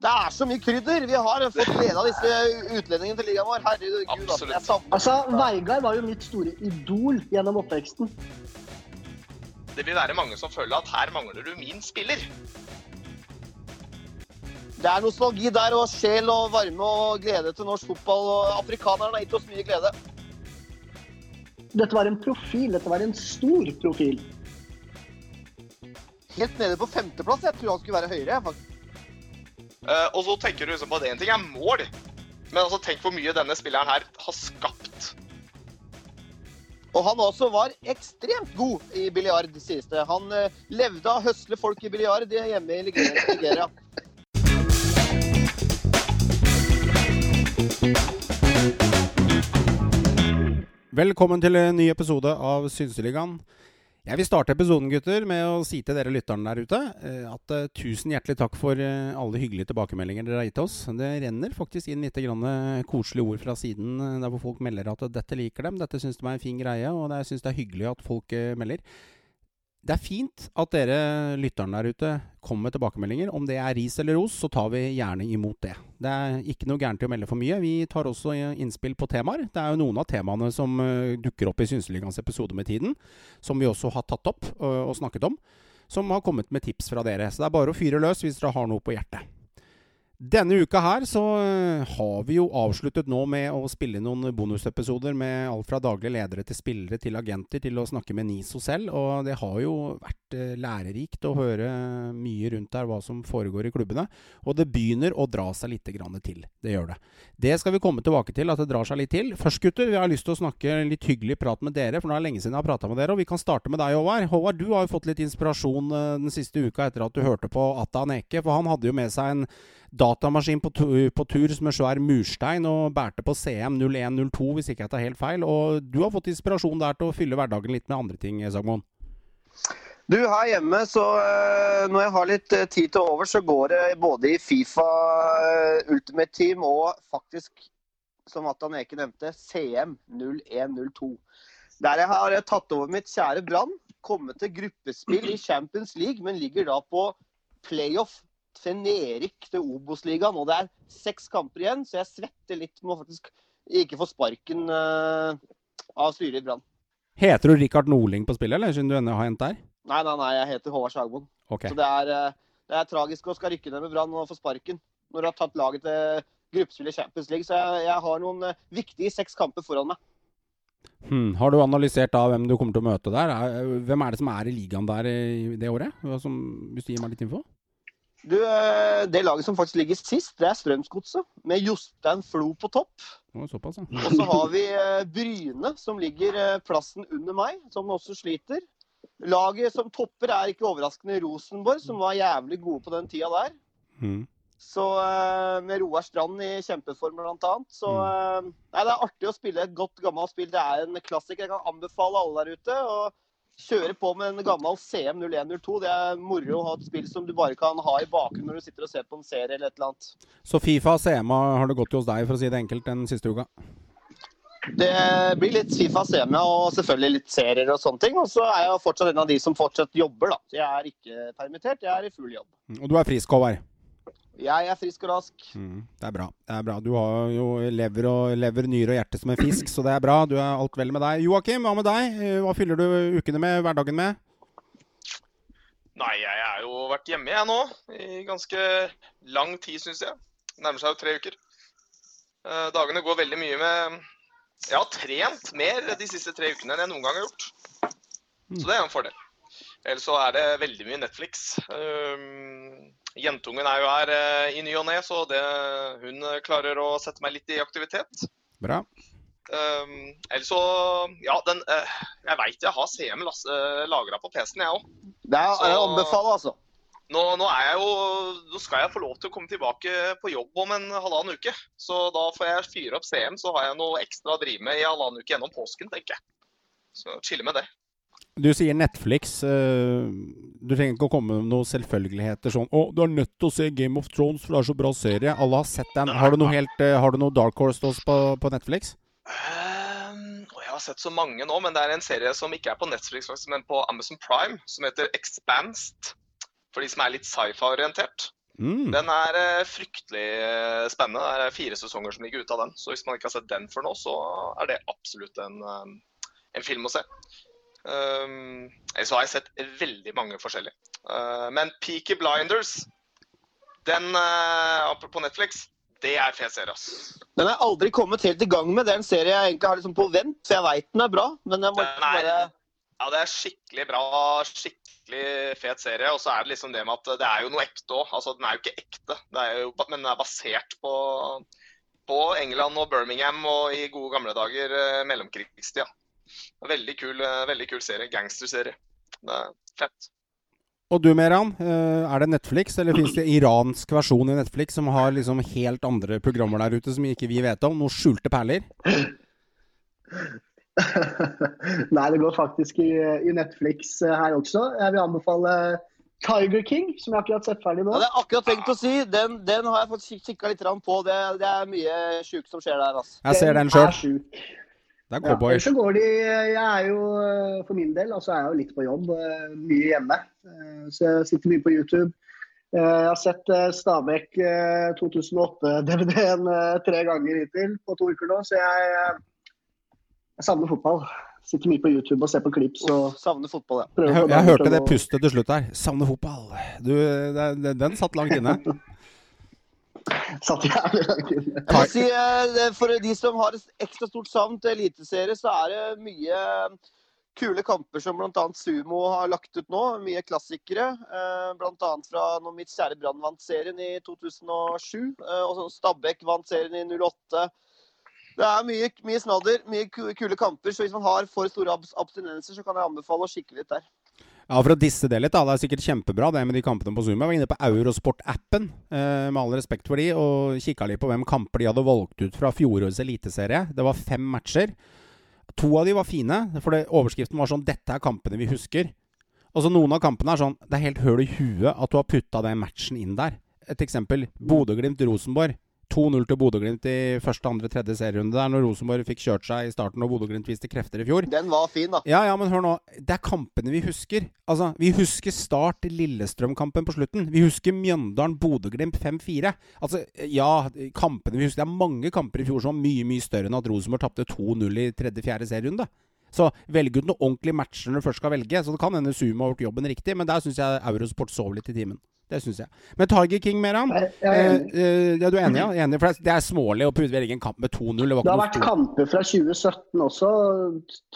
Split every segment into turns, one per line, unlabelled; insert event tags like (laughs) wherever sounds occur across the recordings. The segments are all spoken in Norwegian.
Det er så mye krydder! Vi har fått glede av disse utlendingene til ligaen vår. Herregud, altså.
Altså, Veigard var jo mitt store idol gjennom oppveksten.
Det vil være mange som føler at her mangler du min spiller.
Det er nostalgi der, og sjel og varme og glede til norsk fotball. og Afrikanerne har gitt oss mye glede.
Dette var en profil. Dette var en stor profil.
Helt nede på femteplass. Jeg tror han skulle være høyere. faktisk.
Eh, og så tenker du liksom på at én ting er mål, men altså tenk hvor mye denne spilleren her har skapt.
Og han også var ekstremt god i biljard, sies det. Han eh, levde av å høsle folk i biljard hjemme i Nigeria. Nigeria. (laughs)
Velkommen til en ny episode av Synseligaen. Jeg vil starte episoden gutter, med å si til dere lytterne der ute eh, at uh, tusen hjertelig takk for uh, alle hyggelige tilbakemeldinger dere har gitt oss. Det renner faktisk inn litt koselige ord fra siden der hvor folk melder at dette liker dem, dette syns de er en fin greie, og jeg syns det er hyggelig at folk melder. Det er fint at dere lytterne der ute kommer med tilbakemeldinger. Om det er ris eller ros, så tar vi gjerne imot det. Det er ikke noe gærent i å melde for mye. Vi tar også innspill på temaer. Det er jo noen av temaene som uh, dukker opp i Synseligaens episode med tiden, som vi også har tatt opp og snakket om, som har kommet med tips fra dere. Så det er bare å fyre løs hvis dere har noe på hjertet. Denne uka her så har vi jo avsluttet nå med å spille noen bonusepisoder med alt fra daglige ledere til spillere til agenter til å snakke med NISO selv. Og det har jo vært lærerikt å høre mye rundt der hva som foregår i klubbene. Og det begynner å dra seg litt til. Det gjør det. Det skal vi komme tilbake til, at det drar seg litt til. Først, gutter, vi har lyst til å snakke litt hyggelig prat med dere, for nå er det lenge siden jeg har prata med dere. Og vi kan starte med deg, Håvard. Håvard, du har jo fått litt inspirasjon den siste uka etter at du hørte på Atta Neke, for han hadde jo med seg en datamaskin på, på, tur som en svær murstein og bærte på CM 0102, hvis ikke jeg tar helt feil. Og du har fått inspirasjon der til å fylle hverdagen litt med andre ting, Sagmoen?
Du, her hjemme, så når jeg har litt tid til over, så går det både i Fifa Ultimate Team og faktisk, som Atan Eke nevnte, CM 0102. Der jeg har tatt over mitt kjære Brann, kommet til gruppespill i Champions League, men ligger da på playoff til nedrykk til Obos-ligaen. Og det er seks kamper igjen, så jeg svetter litt med å faktisk ikke få sparken uh, av styret i Brann.
Heter du Rikard Norling på spillet, eller siden du ennå har hendt der?
Nei, nei, nei, jeg heter Håvard Sagmoen.
Okay.
Så det er, uh, det er, tragisk å skal rykke ned med Brann og få sparken når du har tatt laget til gruppespill i Champions League. Så jeg, jeg har noen uh, viktige seks kamper foran meg.
Hmm. Har du analysert da hvem du kommer til å møte der? Hvem er det som er i ligaen der i det året? Som, hvis du gir meg litt info?
Du, Det laget som faktisk ligger sist, det er Strømsgodset. Med Jostein Flo på topp. Og så har vi Bryne, som ligger plassen under meg, som også sliter. Laget som topper er ikke overraskende Rosenborg, som var jævlig gode på den tida der.
Mm.
Så Med Roar Strand i kjempeform, blant annet. Så
Mm.
nei, det er artig å spille et godt, gammelt spill. Det er en klassiker. Jeg kan anbefale alle der ute. og kjøre på med en gammel CM0102. Det er moro å ha et spill som du bare kan ha i bakgrunnen når du sitter og ser på en serie eller et eller annet.
Så Fifa og CMA har det gått hos deg, for å si det enkelt, den siste uka?
Det blir litt Fifa CMA og selvfølgelig litt serier og sånne ting. Og så er jeg fortsatt en av de som fortsatt jobber, da. Jeg er ikke permittert, jeg er i full jobb.
Og du er frisk, Håvard?
Jeg er frisk og rask.
Mm, det er bra. det er bra. Du har jo lever, og, lever, nyre og hjerte som en fisk, så det er bra. Du er alt vel med deg. Joakim, hva med deg? Hva fyller du ukene med, hverdagen med?
Nei, jeg har jo vært hjemme jeg nå i ganske lang tid, syns jeg. Nærmer seg jo tre uker. Dagene går veldig mye med Jeg har trent mer de siste tre ukene enn jeg noen gang har gjort. Så det er en fordel. Ellers så er det veldig mye Netflix. Um, jentungen er jo her uh, i ny og ne, så det, hun klarer å sette meg litt i aktivitet.
Bra.
Um, ellers så Ja, den uh, Jeg veit jeg har CM uh, lagra på PC-en, jeg òg.
Det er så, å anbefale, altså.
Nå, nå, er jeg jo, nå skal jeg få lov til å komme tilbake på jobb om en halvannen uke. Så da får jeg fyre opp CM, så har jeg noe ekstra å drive med i halvannen uke gjennom påsken, tenker jeg. Så chille med det.
Du sier Netflix. Du trenger ikke å komme med noen selvfølgeligheter sånn 'Å, du er nødt til å se Game of Thrones, for det er så bra serie'. Alle har sett den. Har du noe, helt, uh, har du noe Dark Horse til oss på, på Netflix?
Um, jeg har sett så mange nå, men det er en serie som ikke er på Netflix, men på Amazon Prime, som heter Expansed. For de som er litt sci-fi-orientert.
Mm.
Den er eh, fryktelig eh, spennende. Det er fire sesonger som ligger ute av den. Så hvis man ikke har sett den før nå, så er det absolutt en, eh, en film å se. Um, så har jeg sett veldig mange forskjellige. Uh, men Peaky Blinders, den uh, på Netflix, det er fet serie, ass.
Den har jeg aldri kommet helt i gang med. Det er en serie jeg egentlig har liksom på vent, så jeg veit den er bra. Men jeg må
Den er-
bare
Ja, det er skikkelig bra, skikkelig fet serie. Og så er det liksom det med at det er jo noe ekte òg. Altså, den er jo ikke ekte, det jo, men den er basert på, på England og Birmingham og i gode gamle dager eh, mellomkrigstida. Veldig kul, eh, veldig kul serie. Gangsterserie. Det er fett.
Og du Meran, eh, er det Netflix, eller fins det iransk versjon i Netflix som har liksom helt andre programmer der ute som ikke vi vet om? Noen skjulte perler? (laughs)
Nei, det går faktisk i, i Netflix eh, her også. Jeg vil anbefale Tiger King, som jeg akkurat sett ferdig nå.
ja, Det er akkurat tenkt å si. Den, den har jeg fått kik- kikka litt grann på. Det, det er mye sjukt som skjer der. altså.
Jeg ser den sjøl. Det er
Ja,
cowboys.
så går de Jeg er jo eh, for min del, altså er jeg jo litt på jobb, eh, mye hjemme. Eh, Så jeg sitter mye på YouTube. Eh, Jeg har sett eh, Stabæk 2008-DVD-en tre ganger hittil på to uker nå, så jeg, eh, jeg savner fotball. Sitter mye på YouTube og ser på klipp. og
savner fotball, ja.
prøver
Jeg, jeg hørte det pustet til slutt her. Savner fotball. Du, det, det, den satt langt inne. (laughs)
Satt jævlig langt inne.
Jeg må si, eh, For de som har et ekstra stort savn til eliteserie, så er det mye kule kamper som bl.a. Sumo har lagt ut nå. Mye klassikere. eh, Bl.a. fra når mitt kjære Brann vant serien i 2007. eh, Og så Stabæk vant serien i 08. Det er mye, mye snadder, mye kule kamper. Så hvis man har for store abstinenser, så kan jeg anbefale å kikke litt der.
Ja, For å disse det litt, da. Det er sikkert kjempebra det med de kampene på Zoom. Jeg var inne på Eurosport-appen, eh, med all respekt for de, og kikka litt på hvem kamper de hadde valgt ut fra fjorårets eliteserie. Det var fem matcher. To av de var fine, for det, overskriften var sånn 'Dette er kampene vi husker'. Og så Noen av kampene er sånn Det er helt høl i huet at du har putta den matchen inn der. Et eksempel. Bodø-Glimt-Rosenborg. 2-0 til Bodø-Glimt i første, andre, tredje serierunde der når Rosenborg fikk kjørt seg i starten og Bodø-Glimt viste krefter i fjor.
Den var fin, da.
Ja, ja, men hør nå. Det er kampene vi husker. Altså, Vi husker Start Lillestrøm-kampen på slutten. Vi husker Mjøndalen-Bodø-Glimt 5-4. Altså, ja, kampene vi husker Det er mange kamper i fjor som var mye mye større enn at Rosenborg tapte 2-0 i tredje-fjerde serierunde. Så velg ut noen ordentlige matcher når du først skal velge. Så det kan hende Sumo har gjort jobben riktig, men der syns jeg Eurosport sov litt i timen. Det syns jeg. Men Tiger King, Meran?
Jeg er
Eh, eh, ja, du er enig? ja? Enig, for det er smålig å putte velge en kamp med 2-0. Det
Det har vært
stort.
kamper fra 2017 også,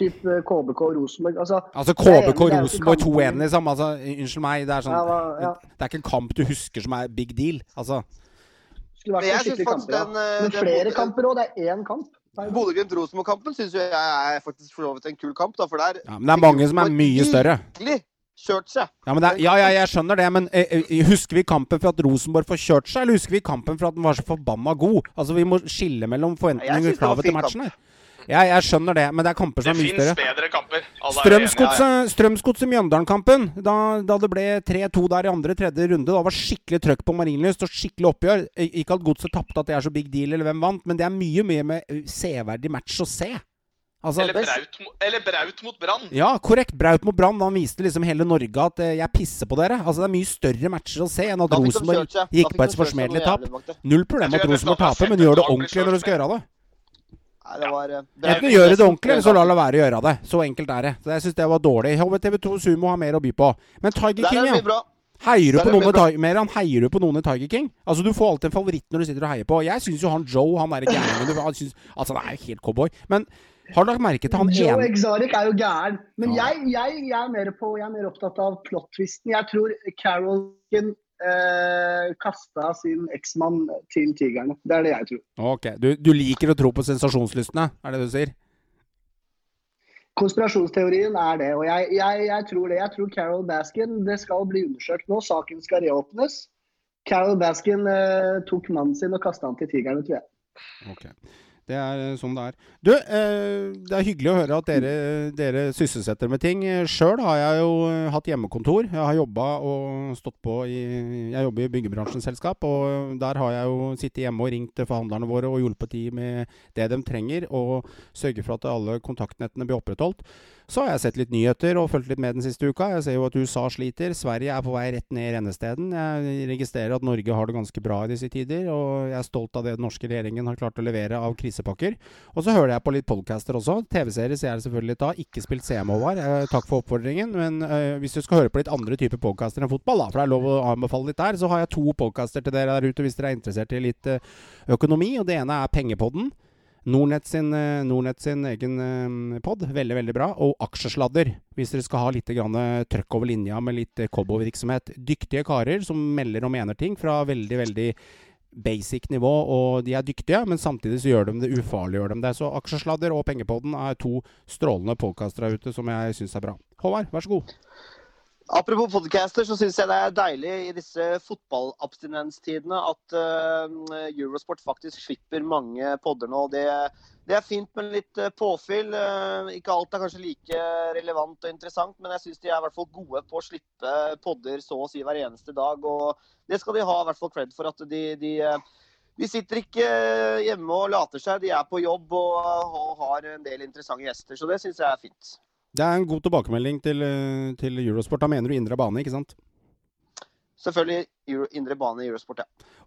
type KBK og Rosenborg. Altså,
Altså KBK
ikke
Rosenborg 2-1, liksom. Altså, unnskyld meg. Det er sånn
Ja, ja.
Det er ikke en kamp du husker som er big deal. Altså.
skulle vært en
skikkelig
kamp, ja.
eh,
Men flere kamper òg. Det er én kamp.
Bodø-Glimt-Rosenborg-kampen syns jeg er faktisk for så vidt en kul kamp. da, for der
Ja, men det er mange som er mye større.
Virkelig kjørt seg.
Ja, men det er, ja, ja, jeg skjønner det, men eh, eh, husker vi kampen for at Rosenborg får kjørt seg, eller husker vi kampen for at den var så forbanna god? Altså, Vi må skille mellom forventninger og
det
kravet til matchen her. Ja, jeg skjønner det, men det er kamper
Det
som er mye større.
bedre kamper. Er.
Strømsgodset Strømsgodset Mjøndalen-kampen, da, da det ble 3-2 der i andre-tredje runde, da var skikkelig trøkk på Marienlyst og skikkelig oppgjør. Ikke at Godset tapte at det er så big deal, eller hvem vant, men det er mye mye med eh, severdig match å se. Altså,
Eller Braut, eller Braut mot Brann.
ja, korrekt. Braut mot Brann. Han viste liksom hele Norge at eh, jeg pisser på dere. Altså Det er mye større matcher å se enn at Rosenborg gikk på et
de
forsmedelig tap. Null problem at Rosenborg taper, men gjør det ordentlig når du skal gjøre det.
Nei, det var, eh,
Enten gjøre det ordentlig, eller så la det være å gjøre det. Så enkelt er det. Så jeg syns det var dårlig. HVTV2 Sumo har mer å by på. Men Tiger King,
er
ja. Heier du på
er
noen
med,
i heier du på noen i Tiger King? Altså Du får alltid en favoritt når du sitter og heier på. Jeg syns jo han Joe, han derre gærningen du- Altså, han er jo helt cowboy. Men har lagt merke til han
Joe
ene
Exotic er jo gæren. Men
Ja.
jeg, jeg, jeg, er mer på, jeg er mer opptatt av plot-twisten. Jeg tror Carolkin eh, kasta sin eksmann til Tigerne. Det er det jeg tror.
Ok, du, du liker å tro på sensasjonslystne, er det du sier?
Konspirasjonsteorien er det, og jeg, jeg, jeg tror det. Jeg tror Carol Baskin Det skal bli undersøkt nå. Saken skal reåpnes. Carol Baskin eh, tok mannen sin og kasta han til Tigerne, tror jeg.
Ok. Det er sånn det er. Du, eh, det er hyggelig å høre at dere, dere sysselsetter med ting. Sjøl har jeg jo eh, hatt hjemmekontor. Jeg har jobba og stått på i Jeg jobber i byggebransjens selskap, og der har jeg jo sittet hjemme og ringt forhandlerne våre og hjulpet de med det de trenger, og sørget for at alle kontaktnettene blir opprettholdt. Så har jeg sett litt nyheter og fulgt litt med den siste uka. Jeg ser jo at USA sliter. Sverige er på vei rett ned i rennesteden. Jeg registrerer at Norge har det ganske bra i disse tider, og jeg er stolt av det den norske regjeringen har klart å levere av krisepakker. Og så hører jeg på litt podcaster også. TV-serier ser jeg selvfølgelig ta. Ikke spilt CM, Håvard. Eh, takk for oppfordringen. Men øh, hvis du skal høre på litt andre typer podcaster enn fotball, da, for det er lov å anbefale litt der, så har jeg to podcaster til dere der ute hvis dere er interessert i litt øh, økonomi. Og det ene er Pengepodden. Nordnett sin, Nordnet sin egen eh, pod. Veldig, veldig bra. Og aksjesladder, hvis dere skal ha litt trøkk over linja med litt cowboyvirksomhet. Dyktige karer som melder og mener ting fra veldig, veldig basic nivå, og de er dyktige, men samtidig så gjør de det ufarliggjør de det. Så Aksjesladder og Pengepodden er to strålende podkaster der ute som jeg syns er bra. Håvard, vær så god.
Apropos podcaster, så syns jeg det er deilig i disse fotballabstinenstidene at uh, Eurosport faktisk slipper mange podder nå. Det, det er fint med litt uh, påfyll. Uh, ikke alt er kanskje like relevant og interessant, men jeg syns de er i hvert fall gode på å slippe podder så å si hver eneste dag. Og det skal de ha i hvert fall cred for. at de, de de sitter ikke hjemme og later seg, de er på jobb og har en del interessante gjester. Så det syns jeg er fint.
Det er en god tilbakemelding til, eh, til Eurosport. Da mener du indre bane, ikke sant?
Selvfølgelig Euro, indre bane i Eurosport, ja.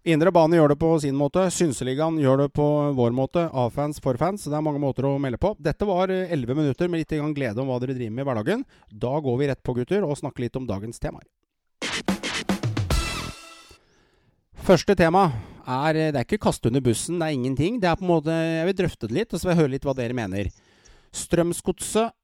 Indre bane gjør det på sin måte. Synseligaen gjør det på vår måte. A-fans for fans. Det er mange måter å melde på. Dette var eh, elleve minutter med litt glede om hva dere driver med i hverdagen. Da går vi rett på, gutter, og snakker litt om dagens temaer. Første tema er eh, Det er ikke kaste under bussen, det er ingenting. Det er på en måte Jeg vil drøfte det litt, og så vil jeg høre litt hva dere mener. Strømsgodset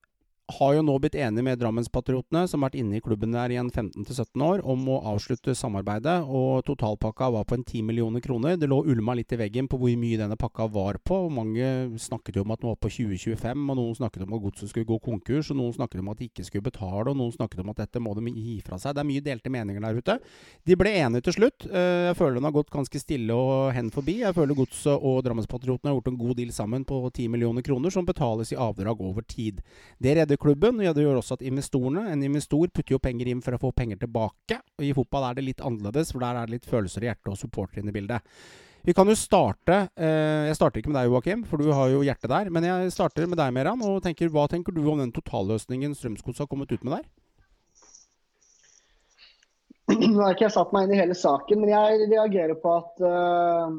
har jo nå blitt enig med Drammenspatriotene, som har vært inne i klubben der i en 15-17 år, om å avslutte samarbeidet. og Totalpakka var på en 10 millioner kroner. Det lå ulma litt i veggen på hvor mye denne pakka var på. Mange snakket jo om at den var på 2025, og noen snakket om at godset skulle gå konkurs, og noen snakket om at de ikke skulle betale, og noen snakket om at dette må de gi fra seg. Det er mye delte meninger der ute. De ble enige til slutt. Eh, jeg føler den har gått ganske stille og hen forbi. Jeg føler Godset og Drammenspatriotene har gjort en god deal sammen på 10 millioner kroner, som betales i avdrag over tid. Det klubben. og Det gjør også at investorene En investor putter jo penger inn for å få penger tilbake. og I fotball er det litt annerledes, for der er det litt følelser i hjertet og supportere inne i bildet. Vi kan jo starte eh, Jeg starter ikke med deg, Joakim, for du har jo hjertet der. Men jeg starter med deg, Meran. og tenker, Hva tenker du om den totalløsningen Strømsgods har kommet ut med der?
Nå har ikke jeg satt meg inn i hele saken, men jeg reagerer på at uh,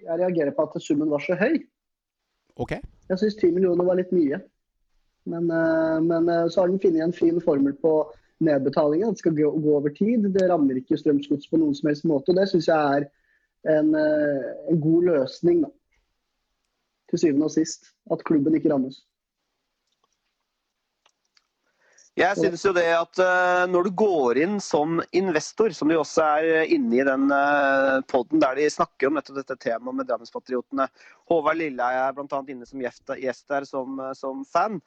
Jeg reagerer på at summen var så høy.
Ok.
Jeg syns 10 millioner var litt mye. Men, eh, men eh, så har den funnet en fin formel på nedbetalingen. Det skal gå, over tid. Det rammer ikke Strømsgods på noen som helst måte. og Det syns jeg er en, eh, en, god løsning, da. Til syvende og sist. At klubben ikke rammes.
Jeg synes jo det at når du går inn som investor, som de også er inne i den poden der de snakker om nettopp dette temaet med Drammenspatriotene Håvard Lilleheie er bl.a. inne som gjest der som, som fan.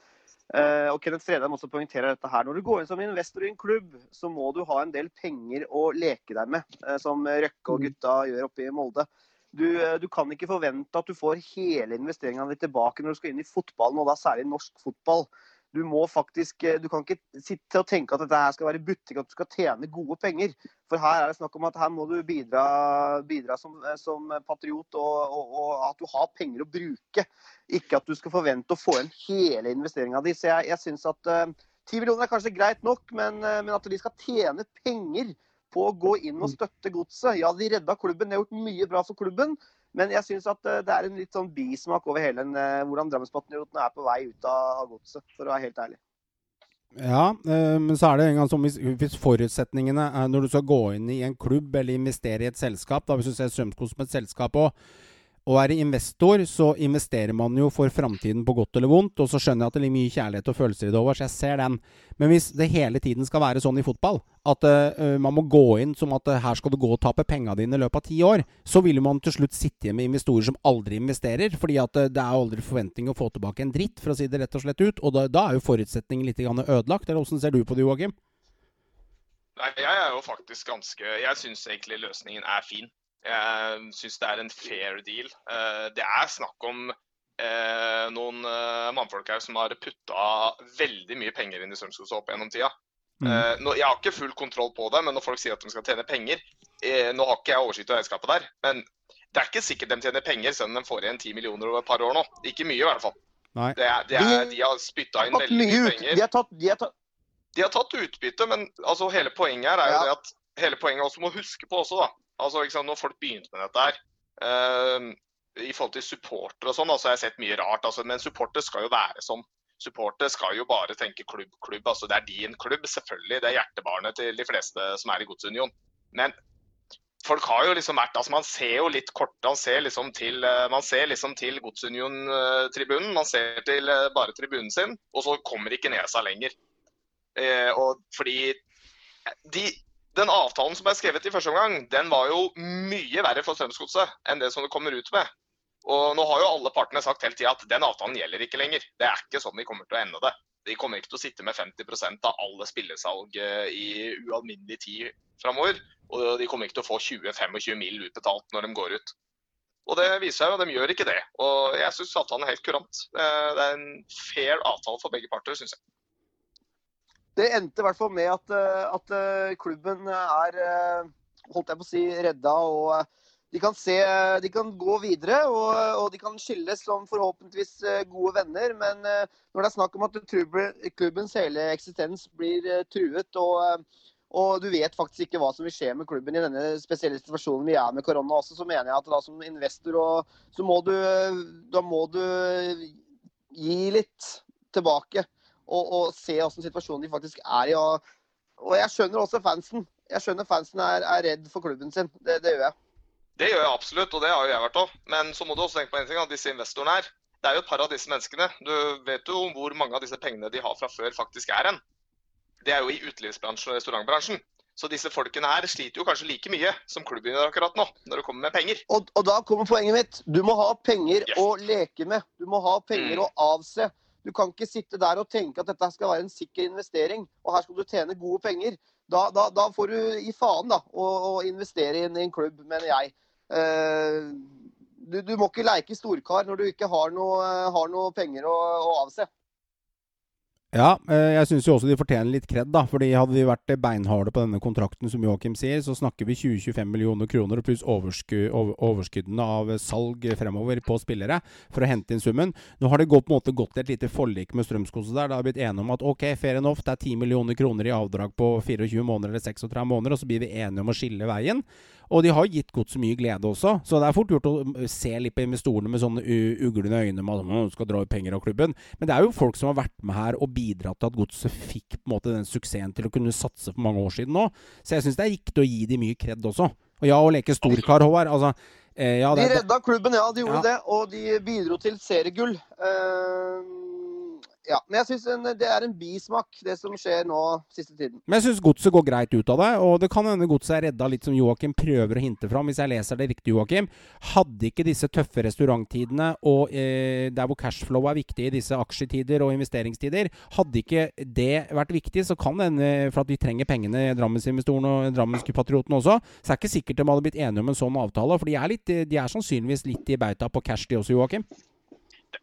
Uh, og Kenneth Fredheim også poengterer dette her. Når du går inn som investor i en klubb, så må du ha en del penger å leke deg med, uh, som Røkke og mm. gutta gjør oppe i Molde. Du, uh, du, kan ikke forvente at du får hele investeringa di tilbake når du skal inn i fotballen, og da særlig norsk fotball du må faktisk eh, Du kan ikke sitte og tenke at dette her skal være butikk, at du skal tjene gode penger. For her er det snakk om at her må du bidra, bidra som, eh, som, patriot, og, og, og, at du har penger å bruke. Ikke at du skal forvente å få igjen hele investeringa di. Så jeg, jeg syns at eh, 10 millioner er kanskje greit nok, men, men at de skal tjene penger på å gå inn og støtte godset. Ja, de redda klubben, de har gjort mye bra for klubben. Men jeg syns at eh, det er en litt sånn bismak over hele en, hvordan hvordan Drammenspatriotene er på vei ut av godset, for å være helt ærlig.
Ja, eh, men så er det en gang som hvis, forutsetningene når du skal gå inn i en klubb eller investere i et selskap, da hvis du ser Strømskog som et selskap òg, å være investor, så investerer man jo for framtiden på godt eller vondt. Og så skjønner jeg at det ligger mye kjærlighet og følelser i det over, så jeg ser den. Men hvis det hele tiden skal være sånn i fotball, at uh, man må gå inn som at uh, her skal du gå og tape penga dine i løpet av ti år, så vil man til slutt sitte igjen med investorer som aldri investerer. fordi at uh, det er aldri forventning å få tilbake en dritt, for å si det rett og slett ut. Og da, da er jo forutsetningen litt ødelagt. Eller åssen ser du på det, Joakim?
Nei, jeg er jo faktisk ganske Jeg syns egentlig løsningen er fin. Jeg syns det er en fair deal. Eh, det er snakk om eh, noen eh, mannfolk her som har putta veldig mye penger inn i Strømskog opp gjennom tida. Mm. Jeg har ikke full kontroll på det, men når folk sier at de skal tjene penger Nå har ikke jeg oversikt over regnskapet der, men det er ikke sikkert de tjener penger selv om de får igjen 10 millioner over et par år nå. Ikke mye, i hvert fall. Det er, det er, de har spytta inn veldig
mye
mye penger.
De har tatt, de har tatt
De har tatt utbytte, men altså, hele poenget her er jo
Ja.
det at hele poenget også må huske på også, da. Altså, ikke sant, Når folk begynte med dette her uh, I forhold til supporter og sånn, altså, jeg har sett mye rart. Altså, men supporter skal jo være som Supporter skal jo bare tenke klubb, klubb. altså Det er din klubb, selvfølgelig. Det er hjertebarnet til de fleste som er i Godsunion. Men folk har jo liksom vært altså Man ser jo litt kort, man ser liksom til, eh, man ser liksom til Godsunion-tribunen. Man ser til eh, bare tribunen sin, og så kommer ikke nesa lenger. Eh, og fordi de, Den avtalen som ble skrevet i første omgang, den var jo mye verre for Strømsgodset enn det som det kommer ut med. Og nå har jo alle partene sagt hele tida at den avtalen gjelder ikke lenger. Det er ikke sånn de kommer til å ende det. De kommer ikke til å sitte med 50% av alle spillesalg eh, i ualminnelig tid framover. Og de kommer ikke til å få 20-25 mil utbetalt når de går ut. Og det viser seg jo at de gjør ikke det. Og jeg syns avtalen er helt kurant. Eh, Det er en fair avtale for begge parter, syns jeg.
Det endte i hvert fall med at, eh, at eh, klubben er eh, holdt jeg på å si, redda. og De kan, se, de kan gå videre og, og de kan skilles som forhåpentligvis gode venner. Men når det er snakk om at klubbens hele eksistens blir truet, og, og du vet faktisk ikke hva som vil skje med klubben i denne spesielle situasjonen vi er med korona også, så mener jeg at da som investor og, så må du, da må du gi litt tilbake og, og se hvordan situasjonen de faktisk er i. Og, og jeg skjønner også fansen. Jeg skjønner fansen er, er redd for klubben sin. Det, det gjør jeg.
Det gjør jeg absolutt, og det har jo jeg vært òg. Men så må du også tenke på en ting, at disse investorene her, det er jo et par av disse menneskene. Du vet jo hvor mange av disse pengene de har fra før, faktisk er hen. Det er jo i utelivsbransjen og restaurantbransjen. Så disse folkene her sliter jo kanskje like mye som klubben gjør akkurat nå, når det kommer med penger.
Og, og da kommer poenget mitt. Du må ha penger
Yes.
å leke med. Du må ha penger
Mm.
å avse. Du kan ikke sitte der og tenke at dette skal være en sikker investering, og her skal du tjene gode penger. Da, da, da får du gi faen da, å, å investere i en, i en klubb, mener jeg. Eh, du, du må ikke leke storkar når du ikke har noe, har noe penger å, å avse.
Ja, eh, jeg syns jo også de fortjener litt kred, da. Fordi hadde vi vært beinharde på denne kontrakten, som Joakim sier, så snakker vi 20-25 millioner kroner pluss oversku, over, overskuddene av salg fremover på spillere for å hente inn summen. Nå har det gått, på en måte gått et lite forlik med Strømskose der. Det har blitt enige om at ok, fair enough, det er 10 millioner kroner i avdrag på 24 måneder eller 36 måneder, og så blir vi enige om å skille veien. Og de har gitt godset mye glede også, så det er fort gjort å se litt på investorene med sånne uglende øyne med at man skal dra ut penger av klubben. Men det er jo folk som har vært med her og bidratt til at godset fikk på en måte den suksessen til å kunne satse for mange år siden nå. Så jeg syns det er riktig å gi de mye kred også. Og ja, å leke storkar, Håvard. Altså, eh, ja,
De redda klubben, ja. De gjorde
Ja.
det. Og de bidro til seriegull. Eh, ja. Men jeg syns det er en bismak, det som skjer nå siste tiden.
Men jeg syns godset går greit ut av det, og det kan hende godset er redda litt som Joakim prøver å hinte fram, hvis jeg leser det riktig, Joakim. Hadde ikke disse tøffe restauranttidene og eh, der hvor cashflow er viktig i disse aksjetider og investeringstider, hadde ikke det vært viktig, så kan det hende, for at de trenger pengene, Drammensinvestoren og Drammenspatriotene også, så er det ikke sikkert de hadde blitt enige om en sånn avtale. For de er, litt, de er sannsynligvis litt i bauta på cash, de også, Joakim.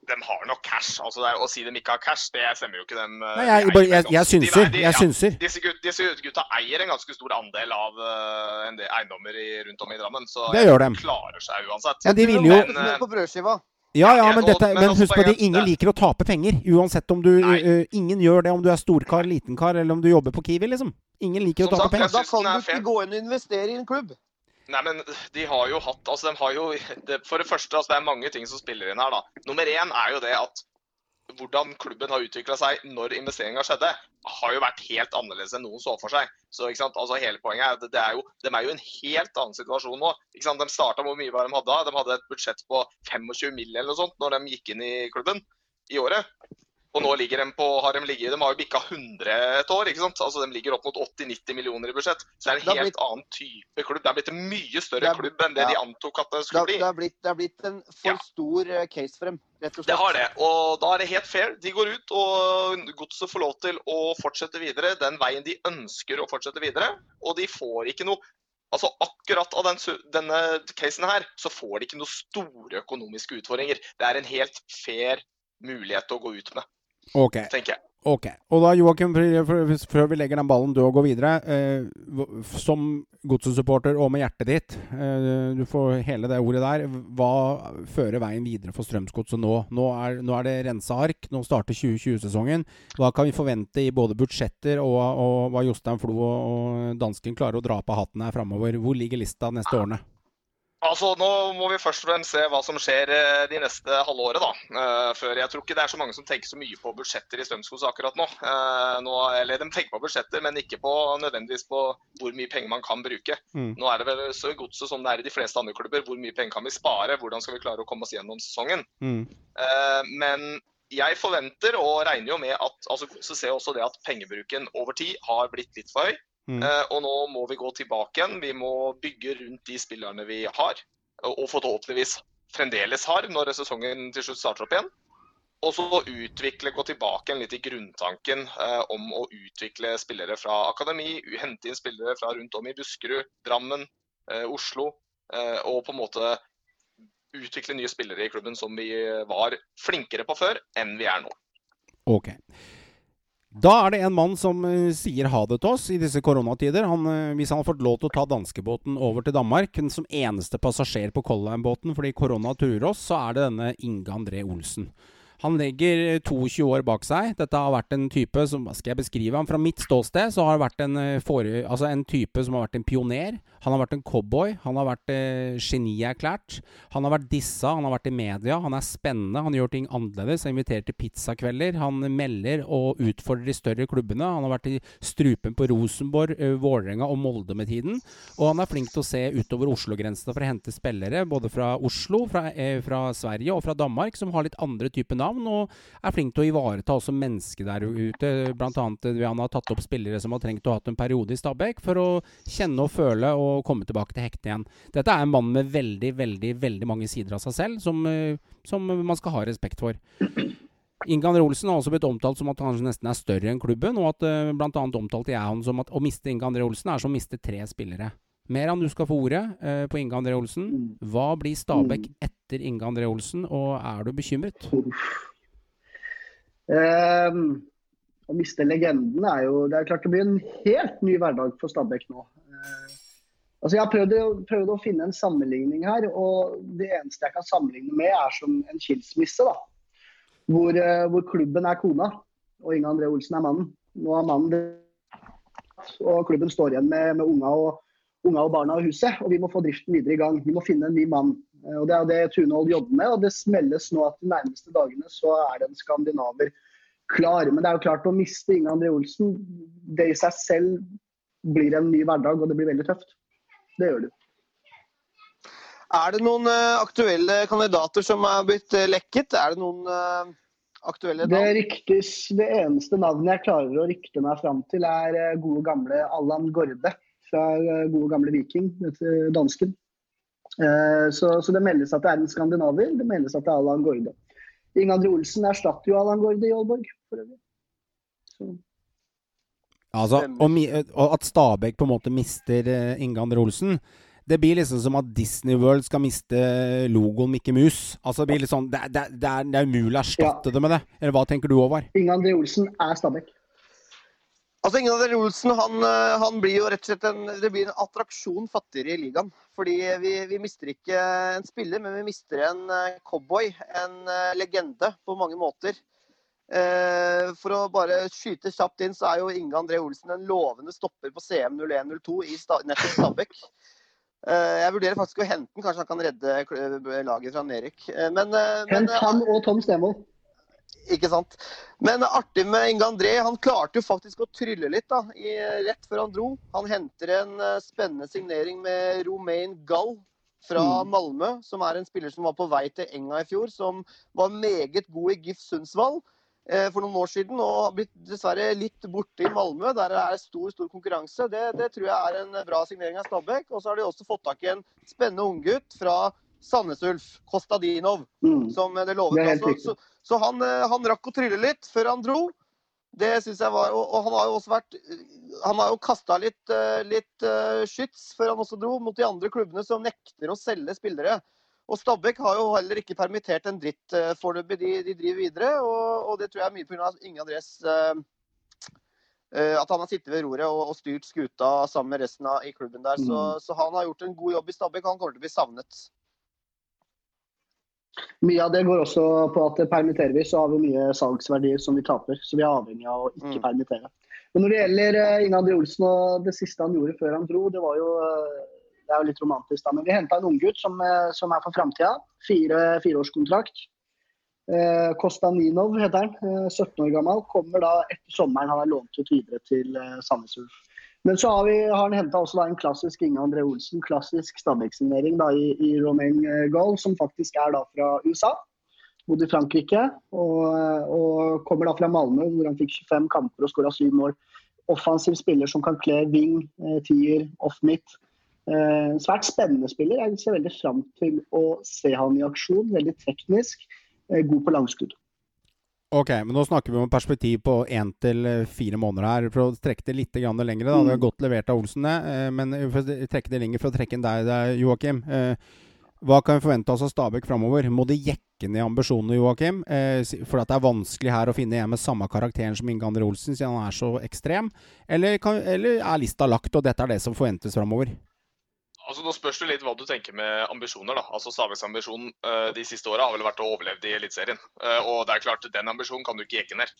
De, har nok cash. altså det er, Å si de ikke har cash, det stemmer jo ikke. Dem, eh,
Nei, jeg, jeg, jeg,
jeg
synser.
de-
Jeg
ja,
synser.
Disse, gut, disse gutta eier en ganske stor andel av uh, en del eiendommer i, rundt om i Drammen, så
Det gjør de
klarer seg uansett.
Ja, de vil jo
Men,
på brødskiva.
Ja, ja,
Ja,
men, dette,
men
husk på det, ingen liker å tape penger. Uansett om du uh, Ingen gjør det om du er storkar, litenkar, eller om du jobber på Kiwi, liksom. Ingen liker å tape
sagt,
penger.
Da kan du ikke gå inn og investere i en klubb.
Nei, men de har jo hatt altså de har jo, For det første, altså det er mange ting som spiller inn her. da. Nummer én er jo det at hvordan klubben har utvikla seg når investeringa skjedde, har jo vært helt annerledes enn noen så for seg. Så ikke sant, altså Hele poenget er at det er jo, de er jo i en helt annen situasjon nå. ikke sant, De starta hvor mye var de hadde? De hadde et budsjett på 25 mill. eller noe sånt når de gikk inn i klubben i året. Og nå ligger de på, har de ligget, de har jo bikka 100 et år. ikke sant? Altså De ligger opp mot 80-90 millioner i budsjett. Så det er en
Det
helt annen type klubb. Det er blitt en mye større
er-
klubb enn det
ja.
de antok at det
Det
skulle
det,
bli.
det har, blitt, det har blitt en for
Ja.
stor eh, case for dem, rett og slett.
Det har det, og da er det helt fair. De går ut, og godset får lov til å fortsette videre den veien de ønsker å fortsette videre. Og de får ikke noe Altså Akkurat av den, denne casen her, så får de ikke noe store økonomiske utfordringer. Det er en helt fair mulighet å gå ut med,
Ok.
tenker jeg.
Ok. Og da, Joakim, før vi legger den ballen død og går videre. Eh, som Godset-supporter og med hjertet ditt, eh, du får hele det ordet der. Hva fører veien videre for Strømsgodset nå? Nå er, nå er, det rensa ark. Nå starter 2020-sesongen. Hva kan vi forvente i både budsjetter og, og hva Jostein Flo og dansken klarer å dra på hatten her framover? Hvor ligger lista neste årene?
Altså, Nå må vi først og fremst se hva som skjer eh, de neste halvåret. da. Uh, før Jeg tror ikke det er så mange som tenker så mye på budsjetter i Strømskog akkurat nå. Uh, nå. Eller de tenker på budsjetter, men ikke på, nødvendigvis på hvor mye penger man kan bruke. Mm. Nå er det vel så godset som det er i de fleste andre klubber. Hvor mye penger kan vi spare? Hvordan skal vi klare å komme oss gjennom sesongen? Mm. Men jeg forventer og regner jo med at altså, så ser jeg også det at pengebruken over tid har blitt litt for høy. Mm. Uh, og nå må vi gå tilbake igjen. Vi må bygge rundt de spillerne vi har, og, forhåpentligvis fremdeles har når sesongen til slutt starter opp igjen. Og så utvikle, gå tilbake igjen litt i grunntanken eh, om å utvikle spillere fra akademi, hente inn spillere fra rundt om i Buskerud, Drammen, eh, Oslo. og på en måte utvikle nye spillere i klubben som vi var flinkere på før enn vi er nå.
Ok. Da er det en mann som uh, sier ha det til oss i disse koronatider. Han, uh, hvis han har fått lov til å ta danskebåten over til Danmark som eneste passasjer på Color Line-båten fordi korona truer oss, så er det denne Inge André Olsen. Han legger 22 år bak seg. Dette har vært en type som skal jeg beskrive ham? Fra mitt ståsted så har det vært en, eh, for, altså en type som har vært en pioner. Han har vært en cowboy. Han har vært eh, genierklært. Han har vært dissa, han har vært i media. Han er spennende. Han gjør ting annerledes. Han inviterer til pizzakvelder. Han melder og utfordrer de større klubbene. Han har vært i strupen på Rosenborg, eh, Vålerenga og Molde med tiden. Og han er flink til å se utover Oslo-grensene for å hente spillere både fra Oslo, fra, eh, fra Sverige og fra Danmark, som har litt andre typer navn navn, og er flink til å ivareta også mennesket der ute. Blant annet eh, han har tatt opp spillere som har trengt å ha hatt en periode i Stabæk, for å kjenne og føle og komme tilbake til hektene igjen. Dette er en mann med veldig, veldig, veldig mange sider av seg selv, som, eh, som man skal ha respekt for. Inge André Olsen har også blitt omtalt som at han nesten er større enn klubben. Og at bl.a. blant annet omtalte jeg han som at å miste Inge André Olsen er som å miste tre spillere. Meran, du skal få ordet uh, på Inge André Olsen. Mm. Hva blir Stabæk mm. etter Inge André Olsen, og er du bekymret?
Um, å miste legenden er jo Det er klart det blir en helt ny hverdag for Stabæk nå. Uh, altså Jeg har prøvd, prøvd, å finne en sammenligning her, og det eneste jeg kan sammenligne med, er som en skilsmisse. da. Hvor, uh, hvor klubben er kona, og Inge André Olsen er mannen. Nå er mannen det, og klubben står igjen med, med unga, og, unga og barna og huset. Og vi må få driften videre i gang. Vi må finne en ny mann. Eh, og Det er det Tunehold jobber med. og Det smelles nå at de nærmeste dagene så er det en skandinaver klar. Men det er jo klart å miste Inge André Olsen, det i seg selv blir en ny hverdag, og det blir veldig tøft. Det gjør det.
Er det noen uh, aktuelle kandidater som er blitt uh, lekket? Er det noen aktuelle
navn? Det ryktes, det eneste navnet jeg klarer å rykte meg fram til, er gode gamle Allan Gorde fra gode gamle Viking, dansken. Eh, så, så, det meldes at det er en skandinaver. Det meldes at det er Allan Gorde. Ingandre Olsen erstatter jo Allan Gorde i Aalborg.
Altså, og, at Stabæk på en måte mister Ingandre Inge Olsen det blir liksom som at Disney World skal miste logoen Mickey Mus. Altså, det, blir litt sånn, det, det, det, er, det er umulig å erstatte ja. det med det. Eller hva tenker du, Håvard?
Inge André Olsen er Stabæk.
Altså, Ingrid Olsen han, eh, han, blir jo rett og slett en, det blir en attraksjon fattigere i ligaen. Fordi vi, vi, mister ikke en spiller, men vi mister en eh, cowboy. En eh, legende på mange måter. For å bare skyte kjapt inn, så er jo Inge André Olsen en lovende stopper på CM 0102 i nettopp Stabæk. Jeg vurderer faktisk å hente den, kanskje han kan redde laget fra Nerik. Men,
Hent han og Tom Stemold.
Ikke sant. Men artig med Inge André. Han klarte jo faktisk å trylle litt da, i, rett før han dro. Han henter en uh, spennende signering med Romain Gall fra mm. Malmö, som er en spiller som var på vei til Enga i fjor, som var meget god i GIF Sundsvall eh, for noen år siden, og har blitt dessverre litt borte i Malmö. Der det er stor stor konkurranse. Det, det tror jeg er en bra signering av Stabæk. Og så har de også fått tak i en spennende unggutt fra Sandnes Ulf, Kostadinov, mm. som det lovet. Det så, så, så han, eh, han, rakk å trylle litt før han dro. Det syns jeg var Og, og han har jo også vært Han har jo kasta litt, uh, litt uh, skyts før han også dro, mot de andre klubbene som nekter å selge spillere. Og Stabæk har jo heller ikke permittert en dritt foreløpig. De, de, driver videre, og, og, det tror jeg er mye pga. Inge Andres uh, At han har sittet ved roret og, og, styrt skuta sammen med resten av i klubben der. Mm. Så, så, han har gjort en god jobb i Stabæk. Han kommer til å bli savnet.
Mye av det går også på at permitterer vi, så har vi mye salgsverdier som vi taper. Så vi er avhengig av å ikke mm. permittere. Men når det gjelder Inge André Olsen og det siste han gjorde før han dro, det var jo det er jo litt romantisk, da. Men vi henta en unggutt som, eh, som er for framtida. Fire, fireårskontrakt. Eh, Kostaninov heter han. Eh, 17 år gammel. Kommer da etter sommeren. Han er lånt ut videre til eh, Sandnes Ulf. Men så har, vi, har han henta også en klassisk Inge André Olsen, klassisk stabeksignering i, i Romain eh, Goal, som faktisk er da fra USA. Bodde i Frankrike og, eh, og, kommer da fra Malmö, hvor han fikk 25 kamper og skåra syv mål. Offensiv spiller som kan kle wing, tier, off midt. Eh, svært spennende spiller. Jeg ser veldig fram til å se han i aksjon. Veldig teknisk, eh, god på langskudd.
Ok, men nå snakker vi om perspektiv på én til eh, fire måneder her. For å trekke det litt lenger, da. Det er mm. godt levert av Olsen, det. Men for å trekke det lenger for å trekke inn deg, Joakim. Hva kan vi forvente oss av Stabæk framover? Må de jekke ned ambisjonene, Joakim? For at det er vanskelig her å finne en med samme karakteren som Inge André Olsen, siden han er så ekstrem? Eller, kan, eller er lista lagt, og dette er det som forventes framover?
Altså, Nå spørs det litt hva du tenker med ambisjoner. da. Altså Stabæks ambisjon uh, de siste åra har vel vært å overleve i Eliteserien. Uh, og det er klart, den ambisjonen kan du ikke jekke ned.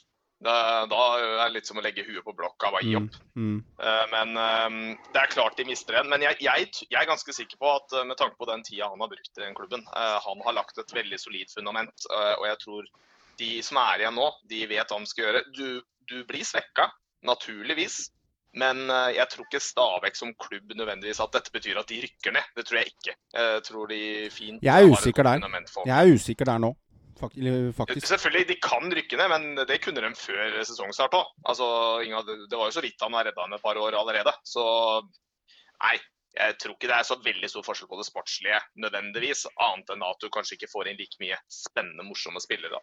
Da, da, er det litt som å legge huet på blokka og gi opp. Mm, mm. Uh, men um, det er klart de mister en. Men jeg, jeg, jeg, er ganske sikker på at med tanke på den tida han har brukt i den klubben, han har lagt et veldig solid fundament. og jeg tror de som er igjen nå, de vet hva de skal gjøre. Du, du blir svekka, naturligvis. Men eh, jeg tror ikke Stabæk som klubb nødvendigvis at dette betyr at de rykker ned. Det tror jeg ikke. Jeg tror de fint
Jeg er usikker der. Jeg er usikker der nå. Faktisk.
Selvfølgelig, de kan rykke ned, men det kunne de før sesongstart òg. Altså, det var jo så vidt han har redda henne et par år allerede. Så nei, jeg tror ikke det er så veldig stor forskjell på det sportslige nødvendigvis. Annet enn at du kanskje ikke får inn like mye spennende, morsomme spillere. da.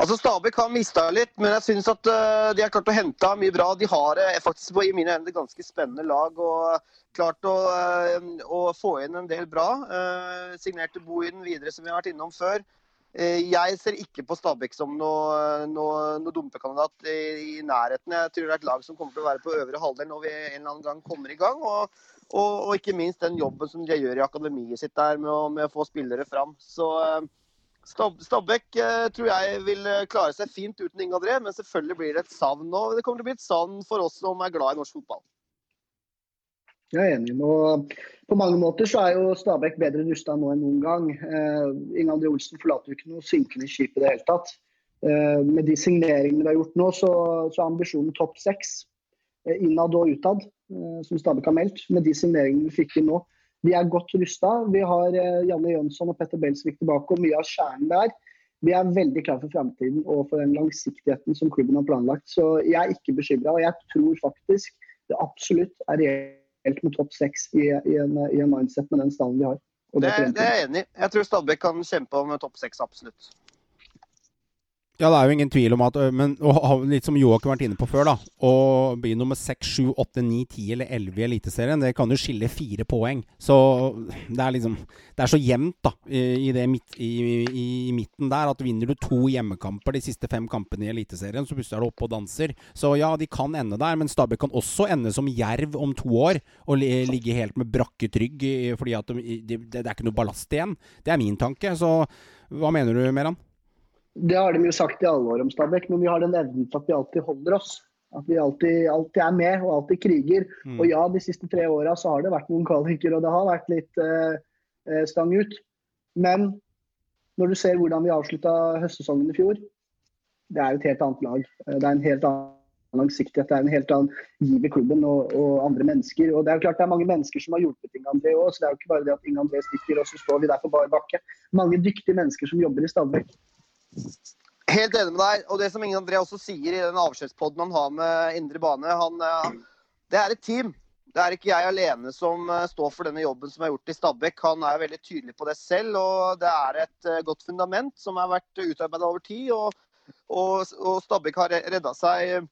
Altså Stabæk har mista litt, men jeg syns at uh, de har klart å hente mye bra. De har uh, faktisk på, i mine et ganske spennende lag og klart å, uh, å få inn en del bra. signerte Bohinen videre, som vi har vært innom før. jeg ser ikke på Stabæk som noe, noe, noe dumpekandidat i, i, nærheten. Jeg tror det er et lag som kommer til å være på øvre halvdel når vi en eller annen gang kommer i gang. Og, og, og ikke minst den jobben som de gjør i akademiet sitt der med å, med å få spillere fram. Så Stabæk eh, tror jeg vil eh, klare seg fint uten Inge André, men selvfølgelig blir det et savn. nå. det kommer til å bli et savn for oss som er glad i norsk fotball.
Jeg er enig. Og på mange måter så er jo Stabæk bedre rusta nå enn noen gang. Uh, Inge André Olsen forlater jo ikke noe synkende skip i det hele tatt. Uh, med de signeringene vi har gjort nå, så, så er ambisjonen topp seks. Uh, innad og utad, som Stabæk har meldt. Med de signeringene vi fikk inn nå, vi er godt rusta. Vi har eh, Janne Jønsson og Petter Belsvik tilbake, og mye av kjernen der. Vi er veldig klare for framtiden og for den langsiktigheten som klubben har planlagt. Så jeg er ikke bekymra. Og jeg tror faktisk det absolutt er reelt med topp seks i, i, en, i, en mindset med den stallen vi har.
Det, det, er jeg enig i. Jeg tror Stabæk kan kjempe om topp seks, absolutt.
Ja, det er jo ingen tvil om at Men litt som Joakim har vært inne på før, da. Å bli nummer 6, 7, 8, 9, 10 eller 11 i Eliteserien, det kan jo skille fire poeng. Så det er liksom Det er så jevnt, da, i, midt, i, i, i, midten der, at vinner du to hjemmekamper de siste fem kampene i Eliteserien, så plutselig er du oppe og danser. Så ja, de kan ende der, men Stabæk kan også ende som Jerv om to år, og ligge helt med brakket rygg fordi at de, de, det er ikke noe ballast igjen. Det er min tanke. Så hva mener du, Meran?
Det har de jo sagt i alle år om Stabæk, men vi har den evnen til at vi alltid holder oss. At vi alltid, alltid er med og alltid kriger. Mm. Og ja, de siste tre åra så har det vært noen kvaliker, og det har vært litt eh, stang ut. Men når du ser hvordan vi avslutta høstsesongen i fjor, det er jo et helt annet lag. Det er en helt annen langsiktighet, det er en helt annen giv i klubben og, og, andre mennesker. Og Det er jo klart det er mange mennesker som har hjulpet Inge André òg, så det er jo ikke bare det at Inge André stikker og så står vi der på bar bakke. Mange dyktige mennesker som jobber i Stabæk.
Helt enig med deg. Og det som Inge André også sier i den avskjedspoden han har med Indre Bane, han, eh, det er et team. Det er ikke jeg alene som eh, står for denne jobben som er gjort i Stabæk. Han er veldig tydelig på det selv, og det er et eh, godt fundament som har vært utarbeida over tid. Og, og, og Stabæk har redda seg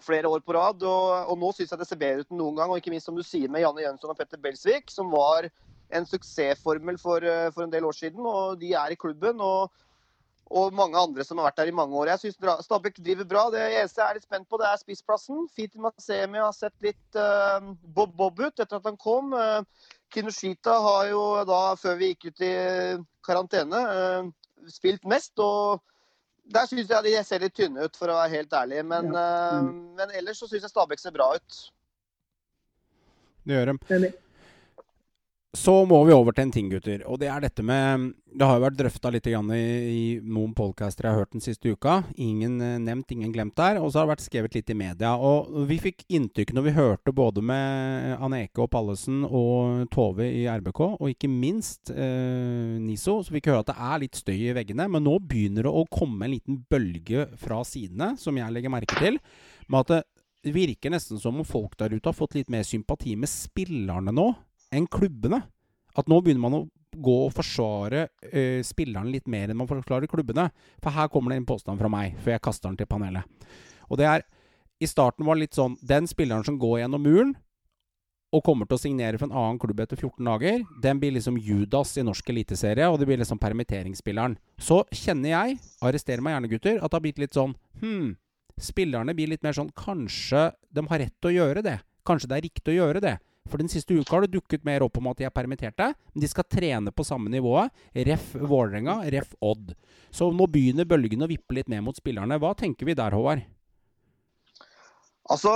flere år på rad. Og, og nå syns jeg det ser bedre ut enn noen gang. Og ikke minst som du sier med Janne Jønsson og Petter Belsvik, som var en suksessformel for, for en del år siden. Og de er i klubben. og og mange andre som har vært der i mange år. Jeg syns Stabæk driver bra. Det eneste jeg er litt spent på, det er spissplassen. Fiti Masemi har sett litt uh, bob-bob ut etter at han kom. Uh, Kinoshita har jo da, før vi gikk ut i karantene, uh, spilt mest. Og der syns jeg de ser litt tynne ut, for å være helt ærlig. Men, ja. mm. men ellers så syns jeg Stabæk ser bra ut.
Det gjør de. Så må vi over til en ting, gutter. Og det er dette med Det har jo vært drøfta litt i, i, noen podcaster jeg har hørt den siste uka. Ingen eh, nevnt, ingen glemt der. Og så har det vært skrevet litt i media. Og vi fikk inntrykk når vi hørte både med Anne-Eke og Pallesen og Tove i RBK, og ikke minst eh, Niso, så fikk vi høre at det er litt støy i veggene. Men nå begynner det å komme en liten bølge fra sidene, som jeg legger merke til, med at det virker nesten som om folk der ute har fått litt mer sympati med spillerne nå enn klubbene. At nå begynner man å gå og forsvare uh, spilleren litt mer enn man forklarer klubbene. For her kommer det en påstand fra meg, før jeg kaster den til panelet. Og det er I starten var det litt sånn Den spilleren som går gjennom muren og kommer til å signere for en annen klubb etter 14 dager, den blir liksom Judas i norsk eliteserie, og det blir liksom permitteringsspilleren. Så kjenner jeg, arrester meg gjerne, gutter, at det har blitt litt sånn Hm, spillerne blir litt mer sånn Kanskje de har rett til å gjøre det? Kanskje det er riktig å gjøre det? For den siste uka har det dukket mer opp om at de er permitterte. Men de skal trene på samme nivået. Ref. Vålerenga, ref. Odd. Så nå begynner bølgene å vippe litt ned mot spillerne. Hva tenker vi der, Håvard?
Altså,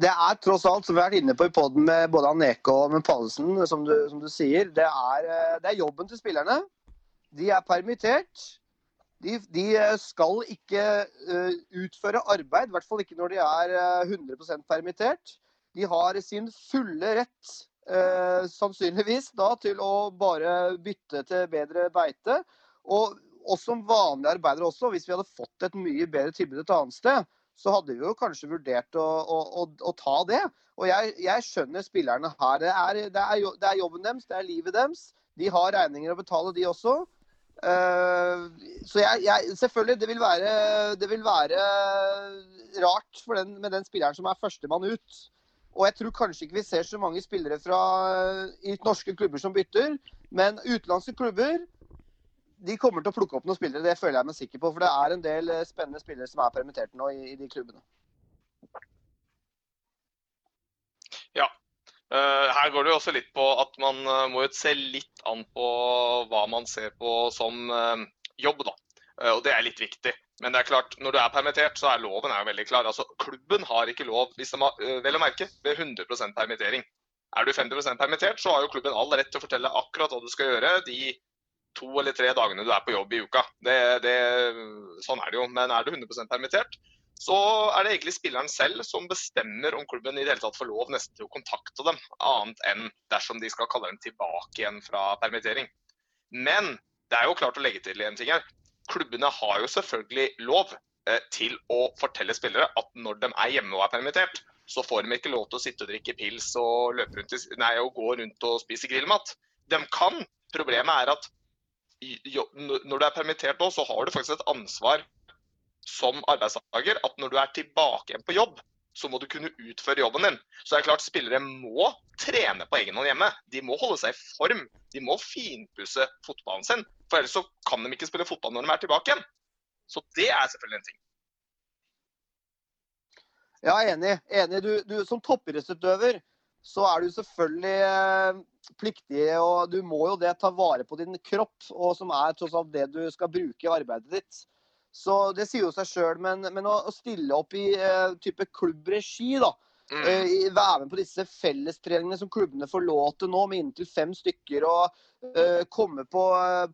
det er tross alt, som vi har vært inne på i poden med både Aneko og med Pallesen, som som du sier, det er, eh, det er, jobben til spillerne. De er permittert. De, de skal ikke uh, utføre arbeid, i hvert fall ikke når de er uh, 100% permittert. De har sin fulle rett, eh, sannsynligvis, da, til å bare bytte til bedre beite. Og oss som vanlige arbeidere også, hvis vi hadde fått et mye bedre tilbud et annet sted, så hadde vi jo kanskje vurdert å, å, å, å ta det. Og jeg, jeg, skjønner spillerne her. Det er, det, er, det er, jobben deres, det er livet deres. De har regninger å betale, de også. Uh, så jeg, jeg, selvfølgelig, det vil, være, det vil være rart den, med den spilleren som er førstemann ut. Og jeg tror kanskje ikke vi ser så mange spillere fra i norske klubber som bytter. Men utenlandske klubber de kommer til å plukke opp noen spillere, det føler jeg meg sikker på. For det er en del eh, spennende spillere som er permittert nå i, i de klubbene.
Ja. Uh, her går det jo også litt på at man uh, må jo se litt an på hva man ser på som jobb, da. og det er litt viktig. Men det er klart, når du er permittert, så er loven er veldig klar. Altså, Klubben har ikke lov, hvis de har, øh, vel å merke, ved 100% permittering. Er du 50% permittert, så har jo klubben all rett til å fortelle akkurat hva du skal gjøre de to eller tre dagene du er på jobb i uka. Det, det, sånn er det jo. Men er du 100% permittert, så er det egentlig spilleren selv som bestemmer om klubben i det hele tatt får lov nesten til å kontakte dem, annet enn dersom de skal kalle dem tilbake igjen fra permittering. Men det er jo klart å legge til en ting her klubbene har jo selvfølgelig lov eh, til å fortelle spillere at når de er hjemme og er permittert, så får de ikke lov til å sitte og drikke pils og, rundt, nei, og gå rundt og spise grillmat. De kan. Problemet er at når du er permittert nå, så har du faktisk et ansvar som arbeidstaker at når du er tilbake igjen på jobb, så må du kunne utføre jobben din. Så det er klart Spillere må trene på egen hånd hjemme. De må holde seg i form. De må finpusse fotballen sin. For ellers så kan de ikke spille fotball når de er tilbake igjen. Så det er selvfølgelig en ting.
Ja, enig. enig. Du, du, som toppidrettsutøver så er du selvfølgelig eh, pliktig, og du må jo det ta vare på din kropp, og som er tross alt det du skal bruke i arbeidet ditt. Så det sier jo seg sjøl. Men, men å, stille opp i uh, type klubbregi, da. Mm. Uh, være med på disse fellestreningene som klubbene får lov til nå, med inntil fem stykker. Og uh, komme på,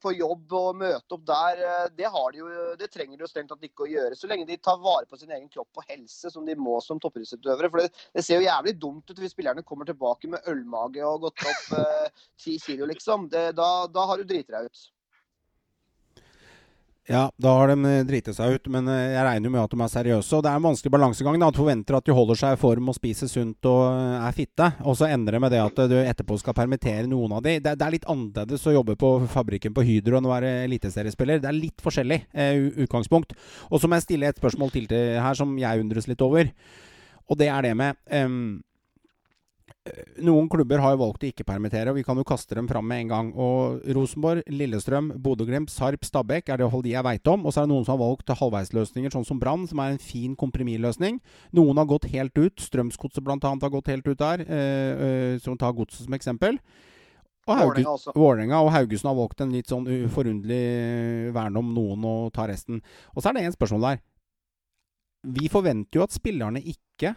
på, jobb og møte opp der. det, de jo, det trenger de jo strengt tatt ikke å gjøre. Så lenge de tar vare på sin egen kropp og helse, som de må som toppidrettsutøvere. For det, det, ser jo jævlig dumt ut hvis spillerne kommer tilbake med ølmage og gått opp ti kilo, liksom. Det, da, da har du driti deg ut.
Ja, da har de eh, driti seg ut, men eh, jeg regner jo med at de er seriøse. Og det er en vanskelig balansegang. da, forventer at de holder seg i form og spiser sunt og eh, er fitte. Og så endrer det med det at du etterpå skal permittere noen av de. Det, det er litt annerledes å jobbe på fabrikken på Hydro enn å være eliteseriespiller. Det er litt forskjellig eh, utgangspunkt. Og så må jeg stille et spørsmål til her som jeg undres litt over. Og det er det med um, noen klubber har jo valgt å ikke permittere, og vi kan jo kaste dem fram med en gang. Og Rosenborg, Lillestrøm, Bodø-Glimt, Sarp, Stabæk er det iallfall de jeg veit om. Og så er det noen som har valgt halvveisløsninger, sånn som Brann, som er en fin kompromissløsning. Noen har gått helt ut. Strømsgodset bl.a. har gått helt ut der, eh, eh, som tar godset som eksempel. Og Vålerenga og Haugesund har valgt en litt sånn forunderlig vern om noen og ta resten. Og så er det en spørsmål der. Vi forventer jo at spillerne ikke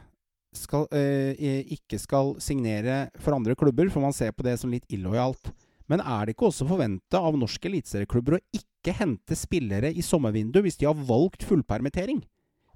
skal, eh, ikke skal signere for andre klubber, for man ser på det som litt illojalt. Men er det ikke også forventa av norske eliteserieklubber å ikke hente spillere i sommervinduet hvis de har valgt fullpermittering?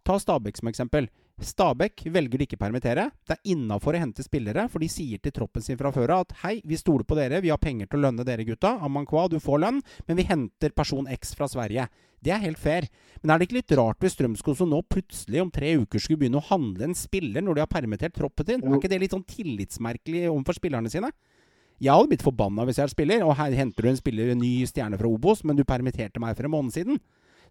Ta Stabæk som eksempel. Stabæk velger de ikke permittere. Det er innafor å hente spillere, for de sier til troppen sin fra før av at hei, vi stoler på dere, vi har penger til å lønne dere gutta. Amankwa, du får lønn, men vi henter person X fra Sverige. Det er helt fair. Men er det ikke litt rart hvis Strømskog som nå plutselig om tre uker skulle begynne å handle en spiller når de har permittert troppen sin? Er ikke det litt sånn tillitsmerkelig overfor spillerne sine? Jeg hadde blitt forbanna hvis jeg er spiller, og her henter du en spiller, en ny stjerne fra Obos, men du permitterte meg for en måned siden.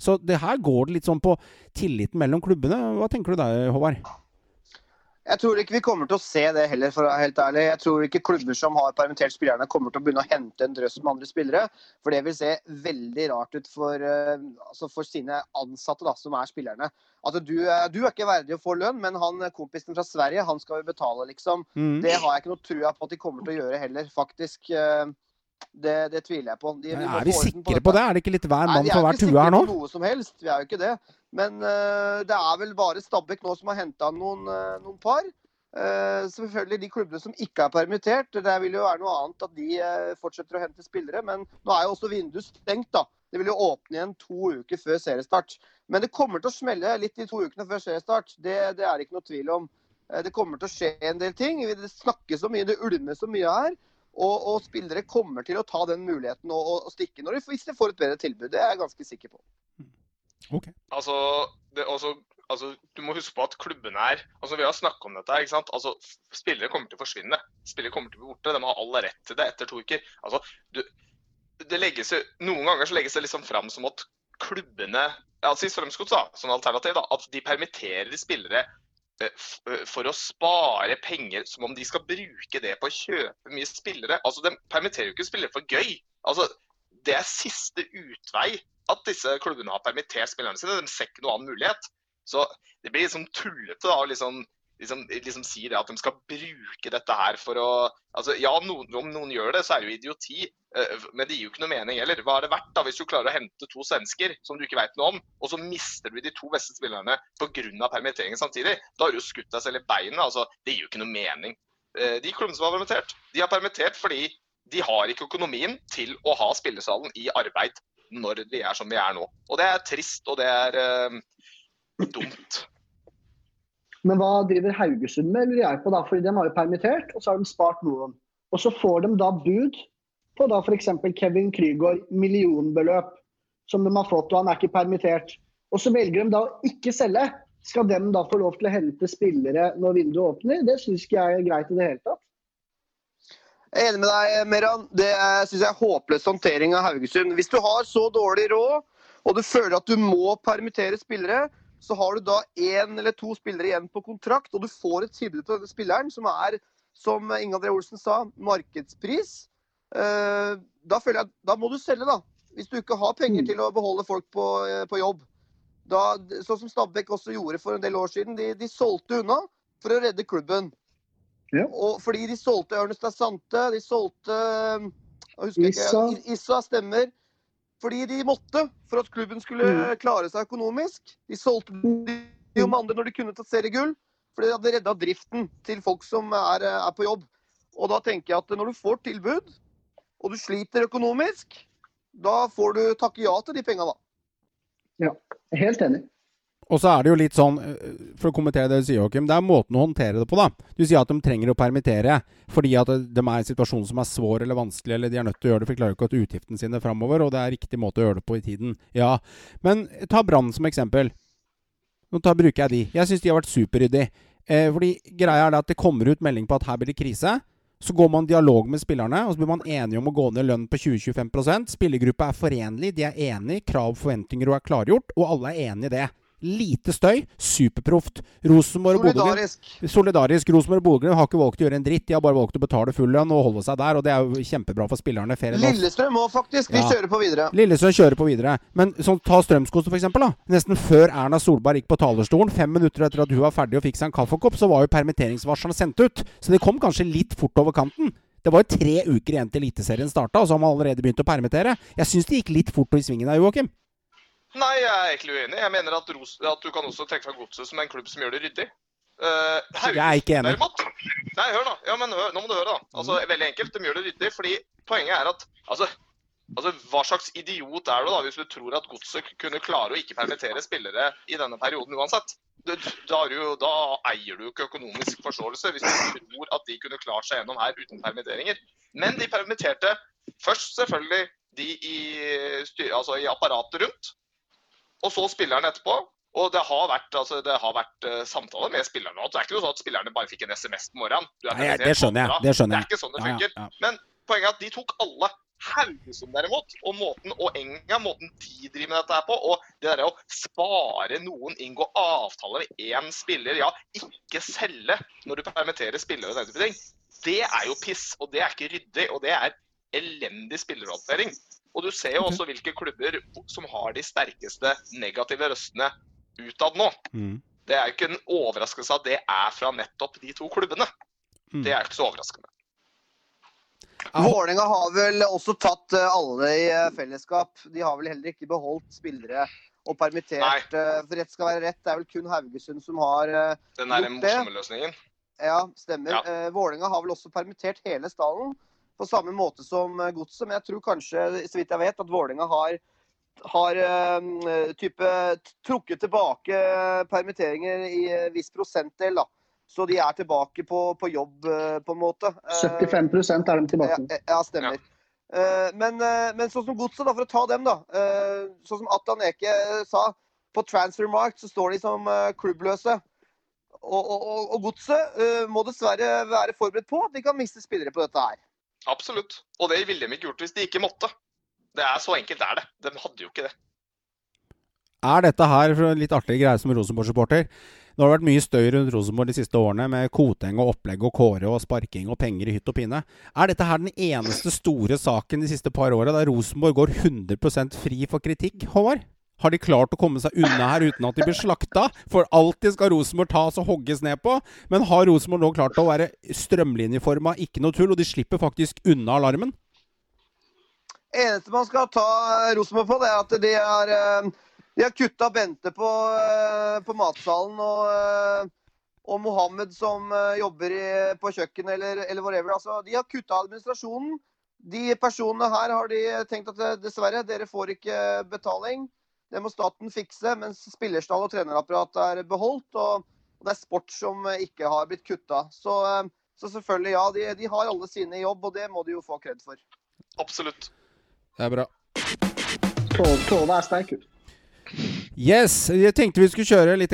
Så det her går det litt sånn på tilliten mellom klubbene. Hva tenker du der, Håvard?
Jeg tror ikke vi kommer til å se det heller, for å være helt ærlig. Jeg tror ikke klubber som har permittert spillerne, kommer til å begynne å hente en drøss med andre spillere. For det vil se veldig rart ut for, uh, altså for sine ansatte, da, som er spillerne. At du, uh, du, er ikke verdig å få lønn, men han kompisen fra Sverige, han skal vi betale, liksom. Mm. Det har jeg ikke noe trua på at de kommer til å gjøre heller, faktisk. Det, det, tviler jeg på.
De, vi er vi sikre på, på, det? Er det ikke litt hver mann for hver tue her nå?
Vi er ikke sikre på noe som helst. Vi er jo ikke det. Men uh, det er vel bare Stabæk nå som har henta noen, uh, noen, par. Uh, selvfølgelig de klubbene som ikke er permittert. Det vil jo være noe annet at de fortsetter å hente spillere. Men nå er jo også vinduet stengt, da. Det vil jo åpne igjen to uker før seriestart. Men det kommer til å smelle litt de to ukene før seriestart. Det, det er det ikke noe tvil om. Det kommer til å skje en del ting. Det snakkes så mye, det ulmer så mye her. Og, og, spillere kommer til å ta den muligheten og, og stikke når de, hvis de får et bedre tilbud. Det er jeg ganske sikker på.
Okay.
Altså, det, også, altså, du må huske på at klubbene er altså Vi har snakka om dette. ikke sant? Altså, Spillere kommer til å forsvinne. Spillere kommer til å bli borte. De har all rett til det etter to uker. Altså, du, det legges, noen ganger så legges det liksom fram som at klubbene altså i Strømsgods som alternativ, da, at de permitterer spillere Eh, eh, for å spare penger som om de skal bruke det på å kjøpe mye spillere. Altså, De permitterer jo ikke spillere for gøy. Altså, Det er siste utvei at disse klubbene har permittert spillerne sine. De ser ikke noen annen mulighet. Så det blir liksom tullete da, å liksom liksom, liksom si det at de skal bruke dette her for å altså Ja, noen, om noen gjør det, så er det jo idioti. Uh, men det gir jo ikke noe mening heller. Hva er det verdt da, hvis du klarer å hente to svensker som du ikke vet noe om, og så mister du de to beste spillerne pga. permitteringen samtidig? Da har du jo skutt deg selv i beinet. altså, Det gir jo ikke noe mening. Uh, de klubbene som har permittert, de har permittert fordi de har ikke økonomien til å ha spillesalen i arbeid når vi er som vi er nå. Og det er trist, og det er uh, dumt.
Men hva driver Haugesund med, lurer jeg på da, fordi de har jo permittert, og så har de spart noen. Og så får de da bud på da f.eks. Kevin Krygård, millionbeløp som de har fått, og han er ikke permittert. Og så velger de da å ikke selge. Skal de da få lov til å hente spillere når vinduet åpner? Det syns ikke jeg er greit i det hele tatt.
Jeg er enig med deg, Meran. Det syns jeg er håpløs håndtering av Haugesund. Hvis du har så dårlig råd, og du føler at du må permittere spillere, så har du da én eller to spillere igjen på kontrakt, og du får et tilbud på denne spilleren som er, som Inge André Olsen sa, markedspris. Eh, da jeg da må du selge, da. Hvis du ikke har penger mm. til å beholde folk på, eh, på jobb. Da, sånn som Stabæk også gjorde for en del år siden. De, de solgte unna for å redde klubben. Ja. Og fordi de solgte Ørnestad Sante, de solgte Issa. Ikke, Issa stemmer. Fordi de måtte, for at klubben skulle mm. klare seg økonomisk. De solgte de om andre når de kunne ta seriegull. For det hadde redda driften til folk som er, er, på jobb. Og da tenker jeg at når du får tilbud, og du sliter økonomisk, da får du takke ja til de penga, da.
Ja, helt enig.
Og så er det jo litt sånn, eh, for å kommentere det du sier, Joakim, det er måten å håndtere det på, da. Du sier at de trenger å permittere fordi at de er en situasjon som er svår eller vanskelig, eller de er nødt til å gjøre det for de klarer ikke å ta utgiftene sine framover, og det er riktig måte å gjøre det på i tiden. Ja. Men ta Brann som eksempel. Nå tar, bruker jeg de. Jeg syns de har vært superryddige. Eh, fordi greia er det at det kommer ut melding på at her blir det krise. Så går man dialog med spillerne, og så blir man enige om å gå ned lønn på 20-25% Spillergruppa er forenlig, de er enige, krav forventninger er klargjort, og alle er enige i det. Lite støy, superproft. Rosenborg
Solidarisk.
Solidarisk. Rosenborg og Bodø har ikke valgt å gjøre en dritt. De har bare valgt å betale full lønn og holde seg der, og det er jo kjempebra for spillerne.
Lillestrøm må faktisk. De
Ja.
kjører på videre.
Lillestrøm kjører på videre. Men sånn, ta Strømsgodset, eksempel, da. Nesten før Erna Solberg gikk på talerstolen, fem minutter etter at hun var ferdig og fikk seg en kaffekopp, så var jo permitteringsvarslene sendt ut. Så de kom kanskje litt fort over kanten. Det var jo tre uker igjen til Eliteserien starta, og så har man allerede begynt å permittere. Jeg syns det gikk litt fort i svingen der, Joakim.
Nei, jeg er egentlig uenig. Jeg mener at, Ros at du kan også trekke fra Godset som en klubb som gjør det ryddig. Uh,
Jeg er ikke enig.
Derimot, nei, hør da. Ja, men hør, nå må du høre, da. Altså,
Mm.
Veldig enkelt. De gjør det ryddig fordi poenget er at altså, altså, Hva slags idiot er du da hvis du tror at Godset kunne klare å ikke permittere spillere i denne perioden uansett? Da, du, jo- da eier du jo ikke økonomisk forståelse hvis du tror at de kunne klart seg gjennom her uten permitteringer. Men de permitterte først selvfølgelig de i, styr, altså i apparatet rundt, og så spillerne etterpå. Og det har vært, altså, det har vært uh, samtaler med spillerne. Det er ikke noe sånn at spillerne bare fikk en SMS på morgenen. Er
Nei,
ja,
det skjønner jeg, det skjønner
Det er ikke sånn det
Ja, ja, ja.
Men poenget er at de tok alle Haugesund derimot, og måten og Enga, måten de driver med dette her på, og det derre å spare noen, inngå avtaler med én spiller, ja, ikke selge når du permitterer spillere og den type ting, det er jo piss, og det er ikke ryddig, og det er elendig spillerhåndtering. Og du ser jo også hvilke klubber som har de sterkeste negative røstene utad nå.
Mm.
Det er jo ikke en overraskelse at det er fra nettopp de to klubbene.
Mm.
Det er ikke så overraskende.
Vålerenga har vel også tatt eh, alle i eh, fellesskap. De har vel heller ikke beholdt spillere og permittert. Nei. For rett skal være rett, det er vel kun Haugesund som har eh,
Den er
Gjort det.
morsomme løsningen.
Ja, stemmer.
Ja.
Eh, Vålerenga har vel også permittert hele stallen på samme måte som eh, Godset. Men jeg tror kanskje, så vidt jeg vet, at Vålerenga har, har eh, type trukket tilbake permitteringer i eh, viss prosentdel. da. Så de er tilbake på, på jobb, på en måte. Eh,
75% er de tilbake.
ja, ja, stemmer. Ja. men, men sånn som Godset, for å ta dem, da. eh, sånn som Atan Eke sa, på Transfermarkt så står de som klubbløse. Og, og, og, Godset eh, må dessverre være forberedt på at de kan miste spillere på dette her.
Absolutt. Og det ville de ikke gjort hvis de ikke måtte. Det er Så enkelt er det. De hadde jo ikke det.
Er dette her for litt artig greie som Rosenborg-supporter? Nå har det vært mye støy rundt Rosenborg de siste årene, med Koteng og opplegg og kåre og sparking og penger i hytt og pine. Er dette her den eneste store saken de siste par åra der Rosenborg går 100% fri for kritikk, Håvard? Har de klart å komme seg unna her uten at de blir slakta? For alltid skal Rosenborg tas og hogges ned på. Men har Rosenborg nå klart å være strømlinjeforma, ikke noe tull, og de slipper faktisk unna alarmen?
Eneste man skal ta Rosenborg på, det er at de har, eh, de har kutta Bente på, eh, på matsalen. Og, eh, og Mohammed som jobber i, på kjøkkenet eller, eller whatever. Altså, de har kutta administrasjonen. De personene her har de tenkt at dessverre, dere får ikke betaling. Det må staten fikse. Mens spillerstall og trenerapparat er beholdt. Og, og det er sport som eh, ikke har blitt kutta. Så, eh, så selvfølgelig, ja. De, de har alle sine i jobb, og det må de jo få kred for.
Absolutt.
Det er bra.
Tove, er sterk, hun.
Yes, jeg tenkte vi skulle kjøre litt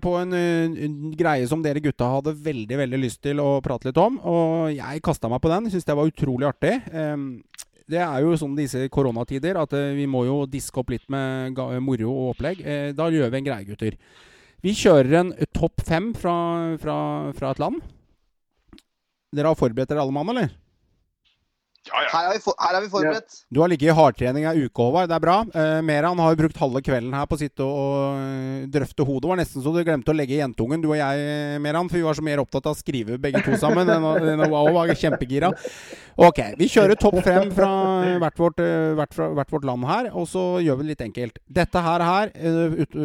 på en, en greie som dere gutta hadde veldig veldig lyst til å prate litt om. Og jeg kasta meg på den. Syns det var utrolig artig. Em, det er jo sånn disse koronatider at eh, vi må jo diske opp litt med moro og opplegg. Eh, da gjør vi en greie, gutter. Vi kjører en topp fem fra, fra, fra et land. Dere har forberedt dere alle mann, eller?
Ja, ja.
Her er vi, for, her er vi forberedt.
Du har ligget i hardtrening ei uke, Håvard. Det er bra. Eh, Meran har jo brukt halve kvelden her på å sitte og eh, drøfte hodet. Det var nesten så du glemte å legge jentungen, du og jeg, Meran. For vi var så mer opptatt av å skrive begge to sammen. enn å- var kjempegira. Ok, vi kjører topp frem fra hvert vårt, eh, hvert, fra, hvert vårt land her. Og så gjør vi det litt enkelt. Dette her, her eh, ut,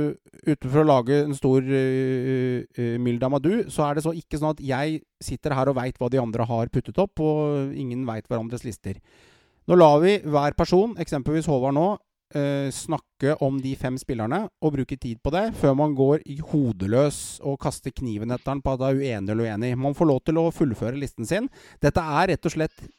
ute for å lage en stor uh, uh, myldamadu, så er det så ikke sånn at jeg sitter her og veit hva de andre har puttet opp, og ingen veit hverandres lister. Nå lar vi hver person, eksempelvis Håvard nå, eh, snakke om de fem spillerne og bruke tid på det, før man går hodeløs og kaster kniven etter den på at det er uenig eller uenig. Man får lov til å fullføre listen sin. Dette er rett og slett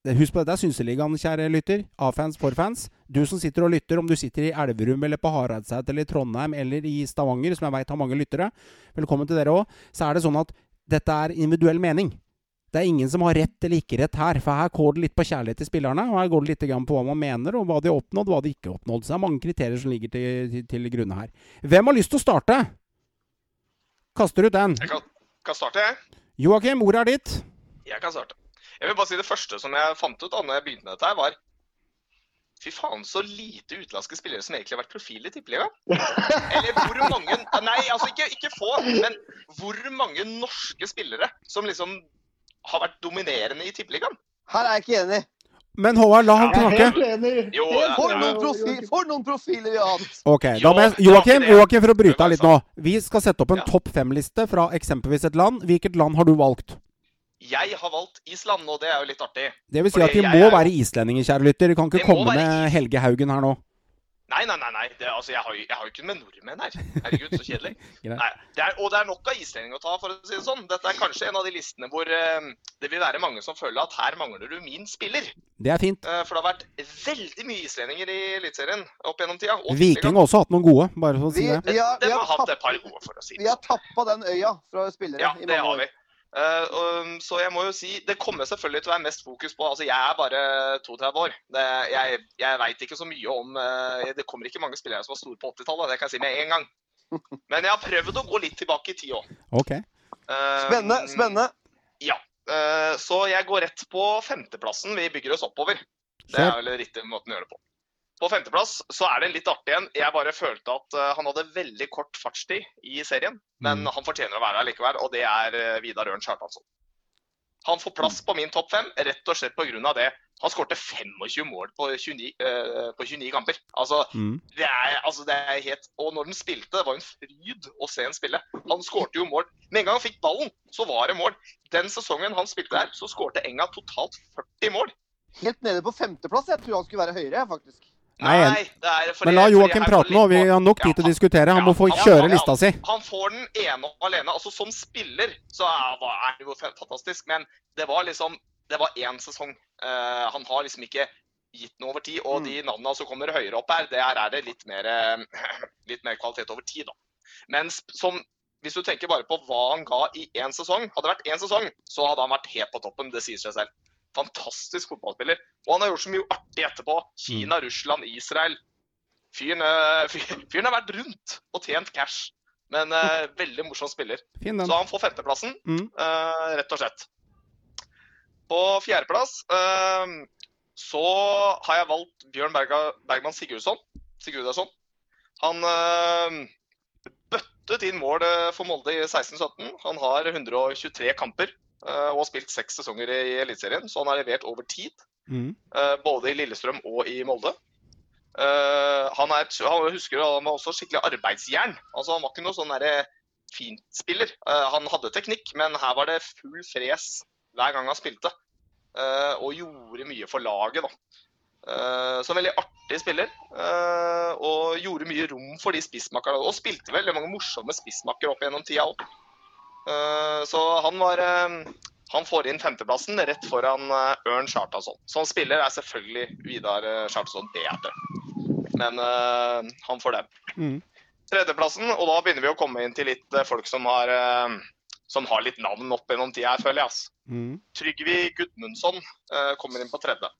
Husk på dette er Synseligaen, kjære lytter. A-fans for fans. Du som sitter og lytter, om du sitter i Elverum eller på Hareidseid eller i Trondheim eller i Stavanger, som jeg veit har mange lyttere, velkommen til dere òg, så er det sånn at dette er individuell mening. Det er ingen som har rett eller ikke rett her, for her går det litt på kjærlighet til spillerne. Og her går det litt på hva man mener, og hva de har oppnådd, hva de ikke har oppnådd. Så det er mange kriterier som ligger til, til, til grunne her. Hvem har lyst til å starte? Kaster ut den.
Jeg kan, kan starte, jeg.
Joakim, ordet er ditt.
Jeg kan starte. Jeg vil bare si Det første som jeg fant ut da når jeg begynte med dette, her var Fy faen, så lite utenlandske spillere som egentlig har vært profil i Tippeligaen. Eller hvor mange Nei, altså ikke, ikke få, men hvor mange norske spillere som liksom har vært dominerende i Tippeligaen.
Her er jeg ikke enig.
Men Håvard, la han
Jeg er
snakke.
Jo,
For noen, profi for noen profiler vi har hatt.
Ok, da må jeg, Joakim. Joakim, for å bryte av litt nå. Vi skal sette opp en
Ja.
topp fem-liste fra eksempelvis et land. Hvilket land har du valgt?
Jeg har valgt Island, og det er jo litt artig.
Det vil si
Fordi
at vi må
er
være islendinger, kjære lytter. Vi kan ikke
Det
komme
være
med Helge Haugen her nå.
Nei, nei, nei. nei. Det, altså, jeg, har jeg har jo ikke med nordmenn her. Herregud, så kjedelig. (laughs) Nei, det er, og det er nok av islendinger å ta, for å si det sånn. Dette er kanskje en av de listene hvor eh, det vil være mange som føler at her mangler du min spiller.
Det er fint.
Eh, for det har vært veldig mye islendinger i Eliteserien opp gjennom tida. og
Viking har også hatt noen gode, bare for å si det.
vi, har, vi,
Den har
har,
hatt et par gode, for å si
vi har
sånn.
tappa den øya fra spillere
Ja,
i
det
mange
har
år.
vi. Så jeg må jo si, det kommer selvfølgelig til å være mest fokus på Altså, jeg er bare 32 år. Det, jeg jeg veit ikke så mye om eh, Det kommer ikke mange spillere som var store på 80-tallet, det kan jeg si med en gang. Men jeg har prøvd å gå litt tilbake i tid òg.
Ok.
Spennende. spennende.
Ja. Eh, så jeg går rett på femteplassen. Vi bygger oss oppover. Det er vel riktig måten å gjøre det på. På femteplass så er det litt artig igjen. Jeg bare følte at eh, han hadde veldig kort fartstid i serien. Men
Mm.
han fortjener å være her likevel, og det er eh, Vidar Ørn Kjartansson. Han får plass på min topp fem rett og slett pga. det. Han skårte 25 mål på 29, uh, på 29 kamper. Altså,
Mm.
det er, altså det er helt Og når den spilte, det var en fryd å se han spille. Han skårte jo mål. Med en gang han fikk ballen, så var det mål. Den sesongen han spilte der, så skårte Enga totalt 40 mål.
Helt nede på femteplass. Jeg tror han skulle være høyere, faktisk.
Nei, Men la Joakim prate nå. Vi har nok tid til å diskutere. Han må få kjøre lista si.
Han får den ene og alene. Altså Som spiller så er, er det jo fantastisk, men det var liksom Det var én sesong. Eh, han har liksom ikke gitt noe over tid. Og
Mm.
de navnene som kommer høyere opp her, der er det litt mer, eh, (clears throat) litt mer kvalitet over tid, da. Men som hvis du tenker bare på hva han ga i én sesong Hadde det vært én sesong, så hadde han vært helt på toppen. Det sier seg selv. Fantastisk fotballspiller. Og han har gjort så mye artig etterpå. Kina, Russland, Israel. Fyren, eh, fyr- (laughs) fyren har vært rundt og tjent cash. Men uh, (laughs) veldig morsom spiller.
Fin.
Så han får femteplassen,
Mm.
uh, rett og slett. På fjerdeplass uh, så har jeg valgt Bjørn Berga, Bergman Sigurdsson. Sigurdarsson. Han eh, bøttet inn mål eh, for Molde i 16-17. Han har 123 kamper eh, og har spilt seks sesonger i Eliteserien, så han har levert over tid.
Mm.
eh, både i Lillestrøm og i Molde. Han, er, han husker han var også skikkelig arbeidsjern. Altså, han var ikke noe sånn fintspiller. Han hadde teknikk, men her var det full fres hver gang han spilte. Og gjorde mye for laget, da. Eh, så en veldig artig spiller. eh, og gjorde mye rom for de spissmakkerne. Og spilte veldig mange morsomme spissmakker opp gjennom tida òg. så han var eh, han får inn femteplassen rett foran eh, Ørn Chartason. Som spiller er selvfølgelig Vidar Chartason bedre. Men eh, han får den.
Mm.
Tredjeplassen, og da begynner vi å komme inn til litt eh, folk som har, eh, som har litt navn opp gjennom tida føler jeg. Altså.
Mm.
Trygvi Gudmundsson eh, kommer inn på tredje.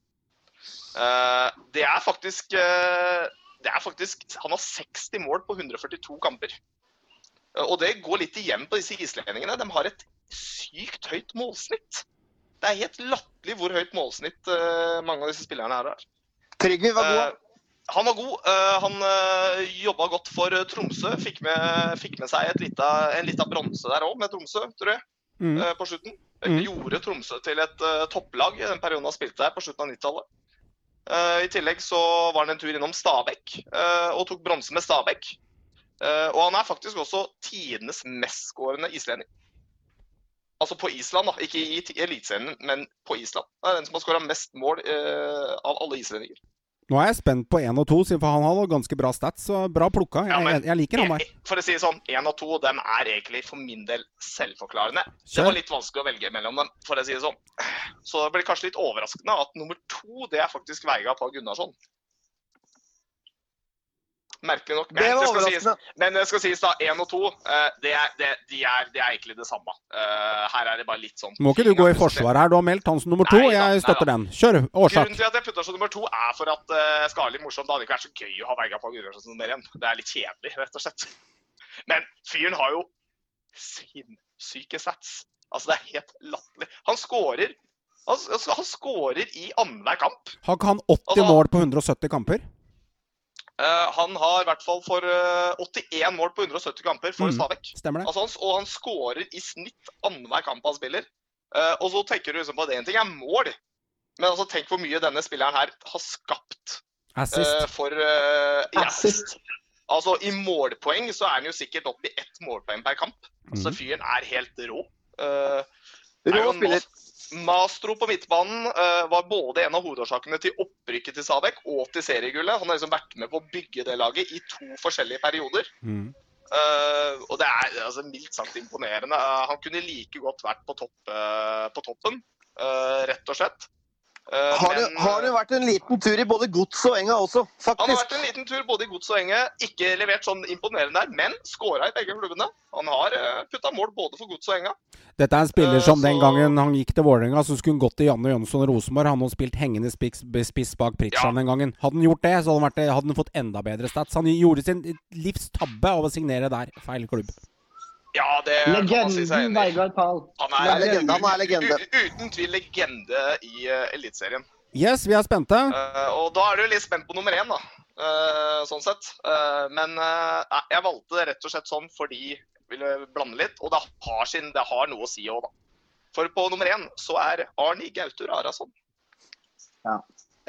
Eh, det er faktisk eh, det er faktisk, Han har 60 mål på 142 kamper. Eh, og det går litt igjen på disse islendingene. De har et sykt høyt målsnitt. Det er helt latterlig hvor høyt målsnitt mange av disse spillerne her har.
Trygve var god.
Han var god. Han uh, jobba godt for Tromsø. Fikk med, fikk med seg et lita, en lita bronse der òg, med Tromsø, tror jeg,
Mm.
på slutten.
Mm.
Gjorde Tromsø til et topplag i den perioden han spilte der, på slutten av 90-tallet. Eh, I tillegg så var han en tur innom Stabæk eh, og tok bronse med Stabæk. Eh, og han er faktisk også tidenes mestskårende islending. Altså på Island, da. Ikke i Eliteserien, men på Island. Det er den som har skåra mest mål av alle islendinger.
Nå er jeg spent på én og to, for han har ganske bra stats. Så bra plukka. Jeg,
Ja, men-
jeg, jeg liker han der.
For å si det sånn, én og to dem er egentlig for min del selvforklarende. Det var litt vanskelig å velge mellom dem, for å si det sånn. Så det blir kanskje litt overraskende at nummer to det er faktisk Veiga Pål Gunnarsson. Merkelig nok. Men
Det var
det, skal sies, men det skal sies da, én og to, eh, det er, det, de er, det er egentlig det samme. Eh, Her er det bare litt sånn
Må ikke du gå i forsvar her? Du har meldt han som nummer to.
Nei da,
Jeg støtter
nei
den. Kjør. Årsak.
Grunnen til at jeg putter som nummer to, er for at uh, være litt morsomt. Det hadde ikke vært så gøy å ha Veiga på Gunnarsson som nummer én. Det er litt kjedelig, rett og slett. Men fyren har jo sinnssyke stats. Altså, det er helt latterlig. Han scorer han, han scorer i annenhver kamp.
Har ikke han 80
Altså-
mål på 170 kamper?
Eh, han har i hvert fall for eh, 81 mål på 170 kamper for
Mm.
Stabæk.
Stemmer det?
Altså, og han skårer i snitt annenhver kamp han spiller. Eh, og så tenker du liksom på at én ting er mål, men altså, tenk hvor mye denne spilleren her har skapt eh,
Assist.
for uh,
Assist.
Altså, I målpoeng så er han jo sikkert oppe i ett målpoeng per kamp. Så
Mhm.
fyren er helt rå. Eh, er
Rå spiller.
mas- Mastro på midtbanen uh, var både en av hovedårsakene til opprykket til Stabæk og til seriegullet. Han har liksom vært med på å bygge det laget i to forskjellige perioder.
Mm.
Uh, og det er altså, mildt sagt imponerende. Uh, han kunne like godt vært på, topp, på toppen, rett og slett. Eh,
Har det,
men,
har det vært en liten tur i både gods og enga også,
han har vært en liten tur både i gods og enge. Ikke levert sånn imponerende der, men skåra i begge klubbene. Han har uh, putta mål både for gods og enga.
Dette er en spiller
Eh,
som den
så-
gangen han gikk til Vålerenga, så skulle han gått til Janne Jønsson Rosenborg. Han hadde spilt hengende spiss, spiss bak Pritchan
Ja.
den gangen. Hadde han gjort det, så hadde han, vært, hadde han fått enda bedre stats. Han gjorde sin livs tabbe av å signere der. Feil klubb.
Ja, det kan man si seg
Legenden
enig i. Han
Han er
er,
legende, han er legende.
uten tvil legende i uh, Eliteserien.
Yes, vi er spente.
Uh, og da er du litt spent på nummer én, da. Uh, sånn sett. Uh, men jeg valgte det rett og slett sånn fordi jeg ville blande litt. Og det har, sin, det har noe å si òg, da. For på nummer én så er Arni Gautur Arason.
Ja.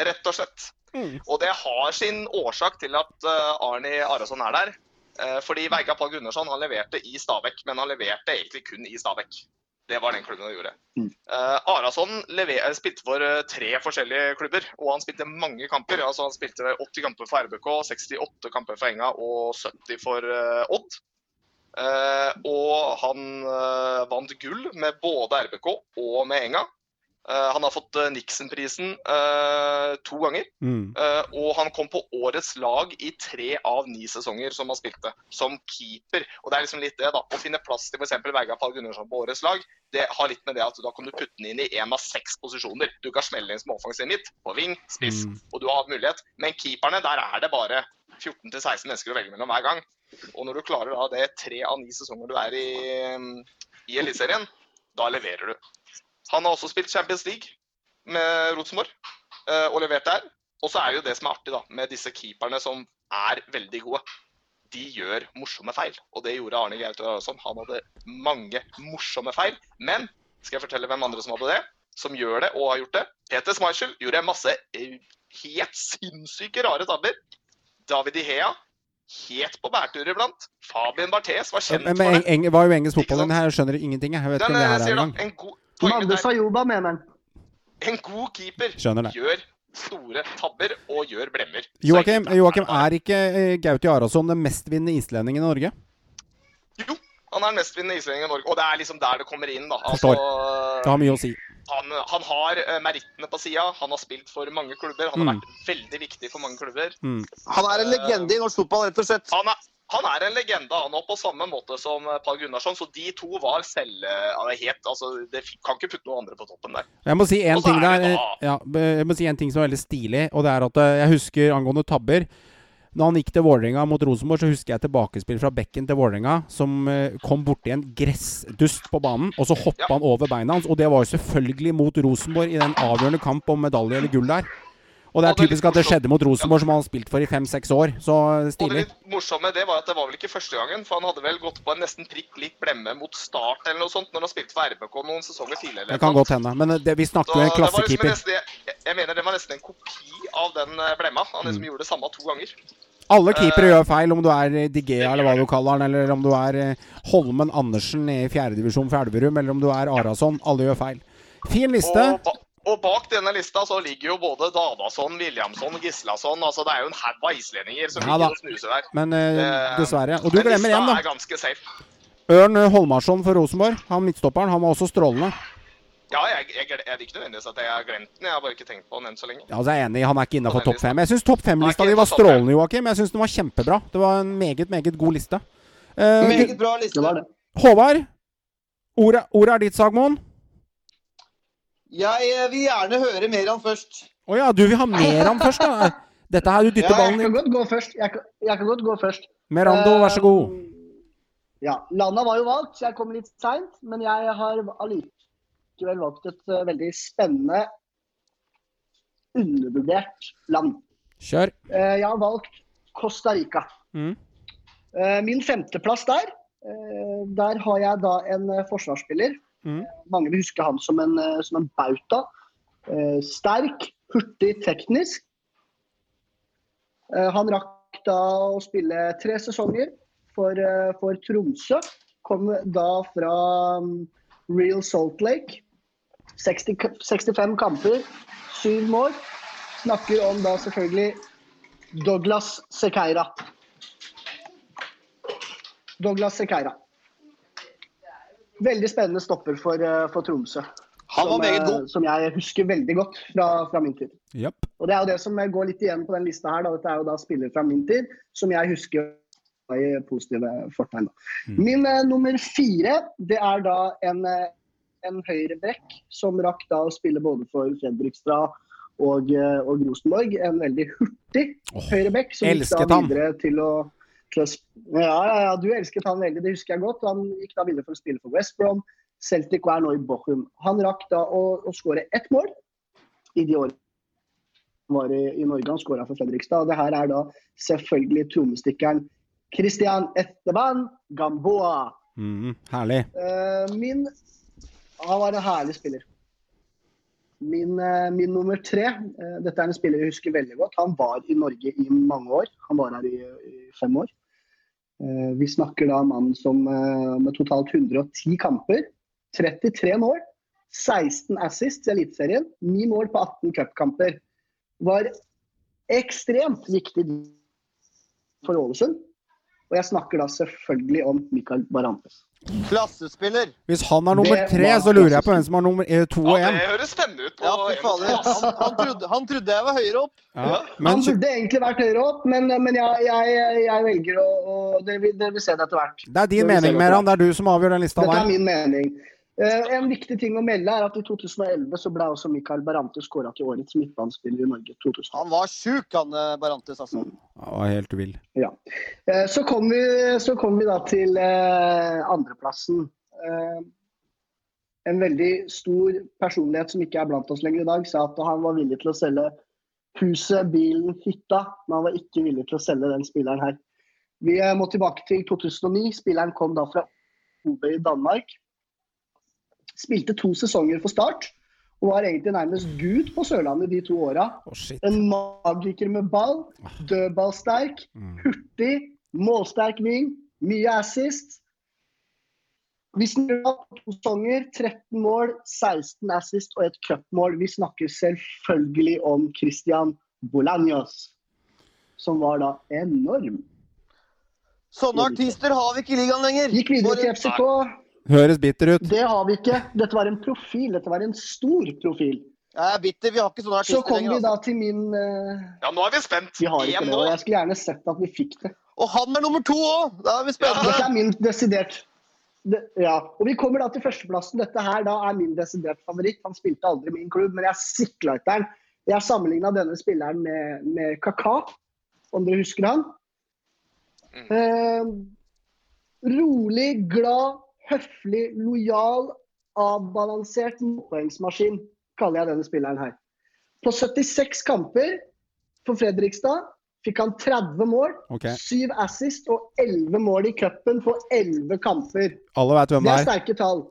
Rett og slett.
Mm.
Og det har sin årsak til at Arni Arason er der. Eh, fordi Veiga Pall Gunnarsson han leverte i Stabæk, men han leverte egentlig kun i Stabæk. Det var den klubben han gjorde.
Mm.
Eh, Arason eh, spilte for tre forskjellige klubber, og han spilte mange kamper. Altså Han spilte 80 kamper for RBK, 68 kamper for Enga og 70 for uh, Odd. Uh, og han vant gull med både RBK og med Enga. Eh, han har fått eh, Nixon-prisen eh, to ganger.
Mm.
Og han kom på årets lag i tre av ni sesonger som han spilte, som keeper. Og det er liksom litt det, da. Å finne plass til f.eks. Vegard Pall Gunnarsson på årets lag, det har litt med det at da kan du putte den inn i én av seks posisjoner. Du kan smelle inn som offensiv midt, på ving, spiss,
Mm.
og du har mulighet. Men keeperne, der er det bare 14-16 mennesker å velge mellom hver gang. Og når du klarer da det tre av ni sesonger du er i, i Eliteserien, da leverer du. Han har også spilt Champions League med Rosenborg eh, og levert der. Og så er jo det som er artig da, med disse keeperne som er veldig gode. De gjør morsomme feil, og det gjorde Arne Gaute Arason. Han hadde mange morsomme feil. Men skal jeg fortelle hvem andre som hadde det? Som gjør det og har gjort det? Peter Schmeichel gjorde masse eh, helt sinnssyke rare tabber. David Ihea helt på bærtur iblant. Fabian Barthes var kjent
Men,
for
men
det.
eng, eng, var jo engelsk fotball
den
her, skjønner ingenting. Jeg, vet vet ikke om det
eh,
her er engang.
en god, er,
Sayoba, mener han.
en god keeper gjør store tabber og gjør blemmer.
Joakim, Joakim, er ikke eh, Gauti Arason den mestvinnende islendingen i Norge?
Jo, han er den mestvinnende islendingen i Norge. Og det er liksom der det kommer inn, da. Altså,
Det har mye å si.
han, han har eh, merittene på sida. Han har spilt for mange klubber. Han har
Mm.
vært veldig viktig for mange klubber.
Mm.
Han er en legende i norsk fotball, rett og slett.
Han er, han er en legende, han òg, på samme måte som eh, Pall Gunnarsson. Så de to var selv eh, ja, helt, altså, Det kan ikke putte noen andre på toppen der.
Jeg må si en ting
er
der. eh, Ja, jeg må si en ting som er veldig stilig, og det er at eh, jeg husker angående tabber Når han gikk til Vålerenga mot Rosenborg, så husker jeg tilbakespill fra bekken til Vålerenga som eh, kom borti en gressdust på banen, og så hoppa
Ja.
han over beina hans. Og det var jo selvfølgelig mot Rosenborg i den avgjørende kamp om medalje eller gull der. Og det er typisk at det skjedde mot Rosenborg, som han har spilt for i fem-seks år. Så stilig.
Og det litt morsomme det var at det var vel ikke første gangen, for han hadde vel gått på en nesten prikk lik blemme mot Start eller noe sånt når han spilte for RBK noen sesonger tidligere.
Det kan godt hende. Men det, vi snakker jo en
klassekeeper. liksom
klassekeeper.
jeg, jeg mener det var nesten en kopi av den eh, blemma. Han
Mm.
liksom gjorde det samme to ganger.
Alle keepere
Eh,
gjør feil, om du er Digea eller hva du kaller han, eller om du er eh, Holmen Andersen i fjerdedivisjon for Elverum, eller om du er Arason. Alle gjør feil. Fin liste.
Og, Og bak denne lista så ligger jo både Dadason, Williamson, Gislason. Altså det er jo en haug av islendinger som
Ja
ligger og snuser der.
Men eh,
Det-
dessverre. Og du glemmer én, da.
er ganske safe.
Ørn Holmarsson for Rosenborg. Han midtstopperen. Han var også strålende.
Ja, jeg, jeg, jeg, jeg er ikke nødvendigvis at jeg har glemt den. Jeg har bare ikke tenkt på den enn så lenge.
Ja, altså jeg er enig, han er ikke innafor topp fem. Jeg syns topp fem-lista di var strålende, Joakim. Jeg syns den var kjempebra. Det var en meget, meget god liste. Uh,
Meget bra liste.
Var det.
Håvard, ordet, ordet er ditt, Sagmoen.
Jeg eh, vil gjerne høre mer om først.
Å ja, du vil ha mer om først, da? Dette her, du dytter
Ja,
Jeg
ballen
kan godt gå først. Jeg kan, jeg kan godt gå først.
Merando, vær så god.
Eh, Ja, Landa var jo valgt, så jeg kom litt seint. Men jeg har allikevel valgt et eh, veldig spennende, undervurdert land.
Kjør.
Jeg har valgt Costa Rica.
Mm.
Min femteplass der, der har jeg da en forsvarsspiller.
Mm.
Mange vil huske han som en, eh, som en bauta. Eh, sterk, hurtig, teknisk. Eh, han rakk da å spille tre sesonger for, eh, for Tromsø. Kom da fra mm, Real Salt Lake. 60, 65 kamper, syv mål. Snakker om da selvfølgelig Douglas Sequeira. Douglas Sekeira. Veldig spennende stopper for, eh, for Tromsø.
Han var
som,
meget
eh,
god.
Som jeg husker veldig godt fra, fra min tid.
Yep.
Og Det er jo det som går litt igjen på den lista her. Da. Dette er jo da spillere fra min tid som jeg husker i positive fortegn.
Mm.
Min uh, nummer fire det er da en, eh, en høyrebrekk som rakk da å spille både for Fredrikstad og, eh, og Rosenborg. En veldig hurtig
oh,
høyrebekk som gikk da
han.
videre til å til ja, ja, ja, du elsket han veldig, det husker jeg godt. Han gikk da videre for å spille for West Brom. Celtic er nå i Bochum. Han rakk da å, å skåre ett mål i de årene han var i, i Norge. Han skåra for Fredrikstad. Og det her er da selvfølgelig trommestikkeren Christian Esteban Gamboa.
Mm, herlig.
Eh, min Han var en herlig spiller. Min, eh, min nummer tre eh, Dette er en spiller jeg husker veldig godt. Han var i Norge i mange år. Han var her i, i fem år. Eh, vi snakker da om mannen som eh, med totalt 110 kamper, 33 mål, 16 assists i Eliteserien, 9 mål på 18 cupkamper. Var ekstremt viktig for Ålesund. Og jeg snakker da selvfølgelig om Mikael Barantes.
Klassespiller.
Hvis han er nummer tre, så lurer jeg på hvem som er nummer eh, to og
Ja, det høres spennende ut.
Ja, Han, han, trodde, han trodde jeg var høyere opp.
Ja. Men
Han burde egentlig vært høyere opp, men, men jeg, jeg, jeg velger å, å dere, vil, dere vil se det etter hvert.
det er din mening, Meran. Det er du som avgjør den lista
Dette er min mening. Eh, en viktig ting å melde er at i 2011 så ble også Mikael Barantes kåra til årets midtbanespiller i Norge. 2000.
Han var sjuk, han eh, Barantes, altså.
Han var helt vill.
Eh, så kom vi, så kom vi da til eh, andreplassen. Eh, en veldig stor personlighet som ikke er blant oss lenger i dag, sa at han var villig til å selge huset, bilen, hytta, men han var ikke villig til å selge den spilleren her. Vi må tilbake til 2009. Spilleren kom da fra OB i Danmark. Spilte to sesonger for Start og var egentlig nærmest gud på Sørlandet de to åra.
Oh.
En magiker med ball, dødballsterk,
Mm.
hurtig, målsterk ving, mye assist. Vi snakker om to sesonger, 13 mål, 16 assist og et cupmål. Vi snakker selvfølgelig om Christian Bolaños, som var da enorm.
Sånne artister har vi ikke i ligaen lenger.
Gikk videre til FCK.
Høres bitter ut.
Det har vi ikke. Dette var en profil. Dette var en stor profil.
Jeg er bitter, vi har ikke sånne
Så kom vi da
Altså.
til min uh...
Ja, nå er vi spent.
Vi har ikke det, og jeg skulle gjerne sett at vi fikk det.
Og han er nummer to òg! Da er vi
Dette
spennende.
er min desidert det, Ja, og Vi kommer da til førsteplassen. Dette her da er min desidert favoritt. Han spilte aldri i min klubb, men jeg sikla etter den. Jeg sammenligna denne spilleren med, med Kaka, om dere husker han.
Mm.
Eh, rolig, glad, høflig, lojal, avbalansert målpoengsmaskin, kaller jeg denne spilleren her. På 76 kamper for Fredrikstad fikk han 30 mål,
okay.
7 assist og 11 mål i cupen på 11 kamper.
Alle vet hvem
Det
det
er
er.
sterke tall.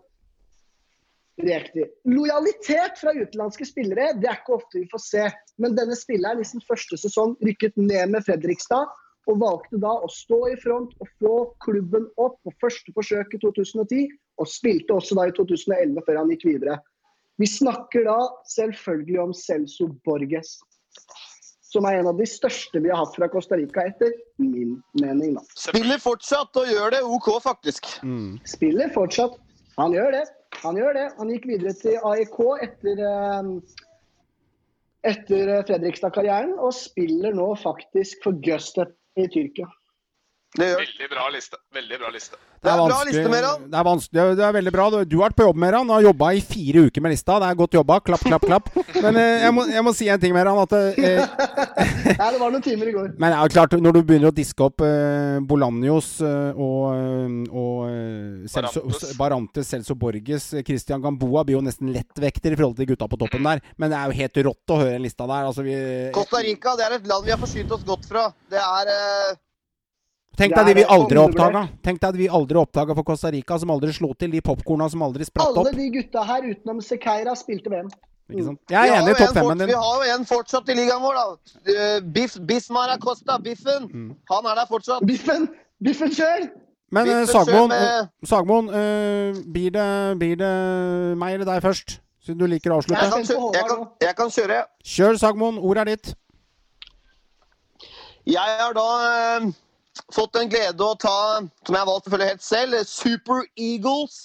Riktig. Lojalitet fra utenlandske spillere det er ikke ofte vi får se. Men denne spilleren i sin første sesong rykket ned med Fredrikstad og valgte da å stå i front og få klubben opp på første forsøk i 2010. Og spilte også da i 2011 før han gikk videre. Vi snakker da selvfølgelig om Celso Borges. Som er en av de største vi har hatt fra Costa Rica, etter min mening. da.
Spiller fortsatt og gjør det OK, faktisk.
Mm.
Spiller fortsatt. Han gjør det. Han gjør det. Han gikk videre til AIK etter, eh, etter Fredrikstad-karrieren, og spiller nå faktisk for Gustep i Tyrkia.
Det gjør
Veldig bra liste. Veldig bra liste.
Det er bra liste, Meran.
Det er, vanskelig, det er veldig bra. Du- har vært på jobb, Meran. Du har jobba i fire uker med lista. Det er godt jobba. Klapp, klapp, klapp. Men eh, jeg, må, jeg må si en ting, Meran. At eh, (laughs)
Ja, det var noen timer i går.
Men ja, klart, når du begynner å diske opp eh, Bolanjos eh, og, eh, og eh, Celso,
Barantes.
Celso Borges, Christian Gamboa blir jo nesten lettvekter i forhold til gutta på toppen der. Men det er jo helt rått å høre den lista der. Altså, vi,
Costa Rica det er et land vi har forsynt oss godt fra. Det er eh,
tenk deg de vi aldri oppdaga. Tenk deg de vi aldri oppdaga for Costa Rica, som aldri slo til. De popkorna som aldri spratt opp.
Alle de gutta her utenom Sequeira spilte VM.
Ikke sant? Jeg er enig i topp
en
femmen din.
Vi har jo en fortsatt i ligaen vår, da. Eh, Biff, Bismara Costa, Biffen.
Mm.
Han er der fortsatt.
Biffen! Biffen sjøl!
Men eh,
Biffen
Sagmoen, eh,
med-
Sagmoen eh, blir, det, blir det meg eller deg først? Siden du liker å
Jeg
avslutte.
kan, kjøre, jeg, kan, jeg kan kjøre.
Kjør, Sagmoen. Ordet er ditt.
Jeg har da eh, fått en glede å ta, som jeg har valgt selvfølgelig helt selv, Super Eagles,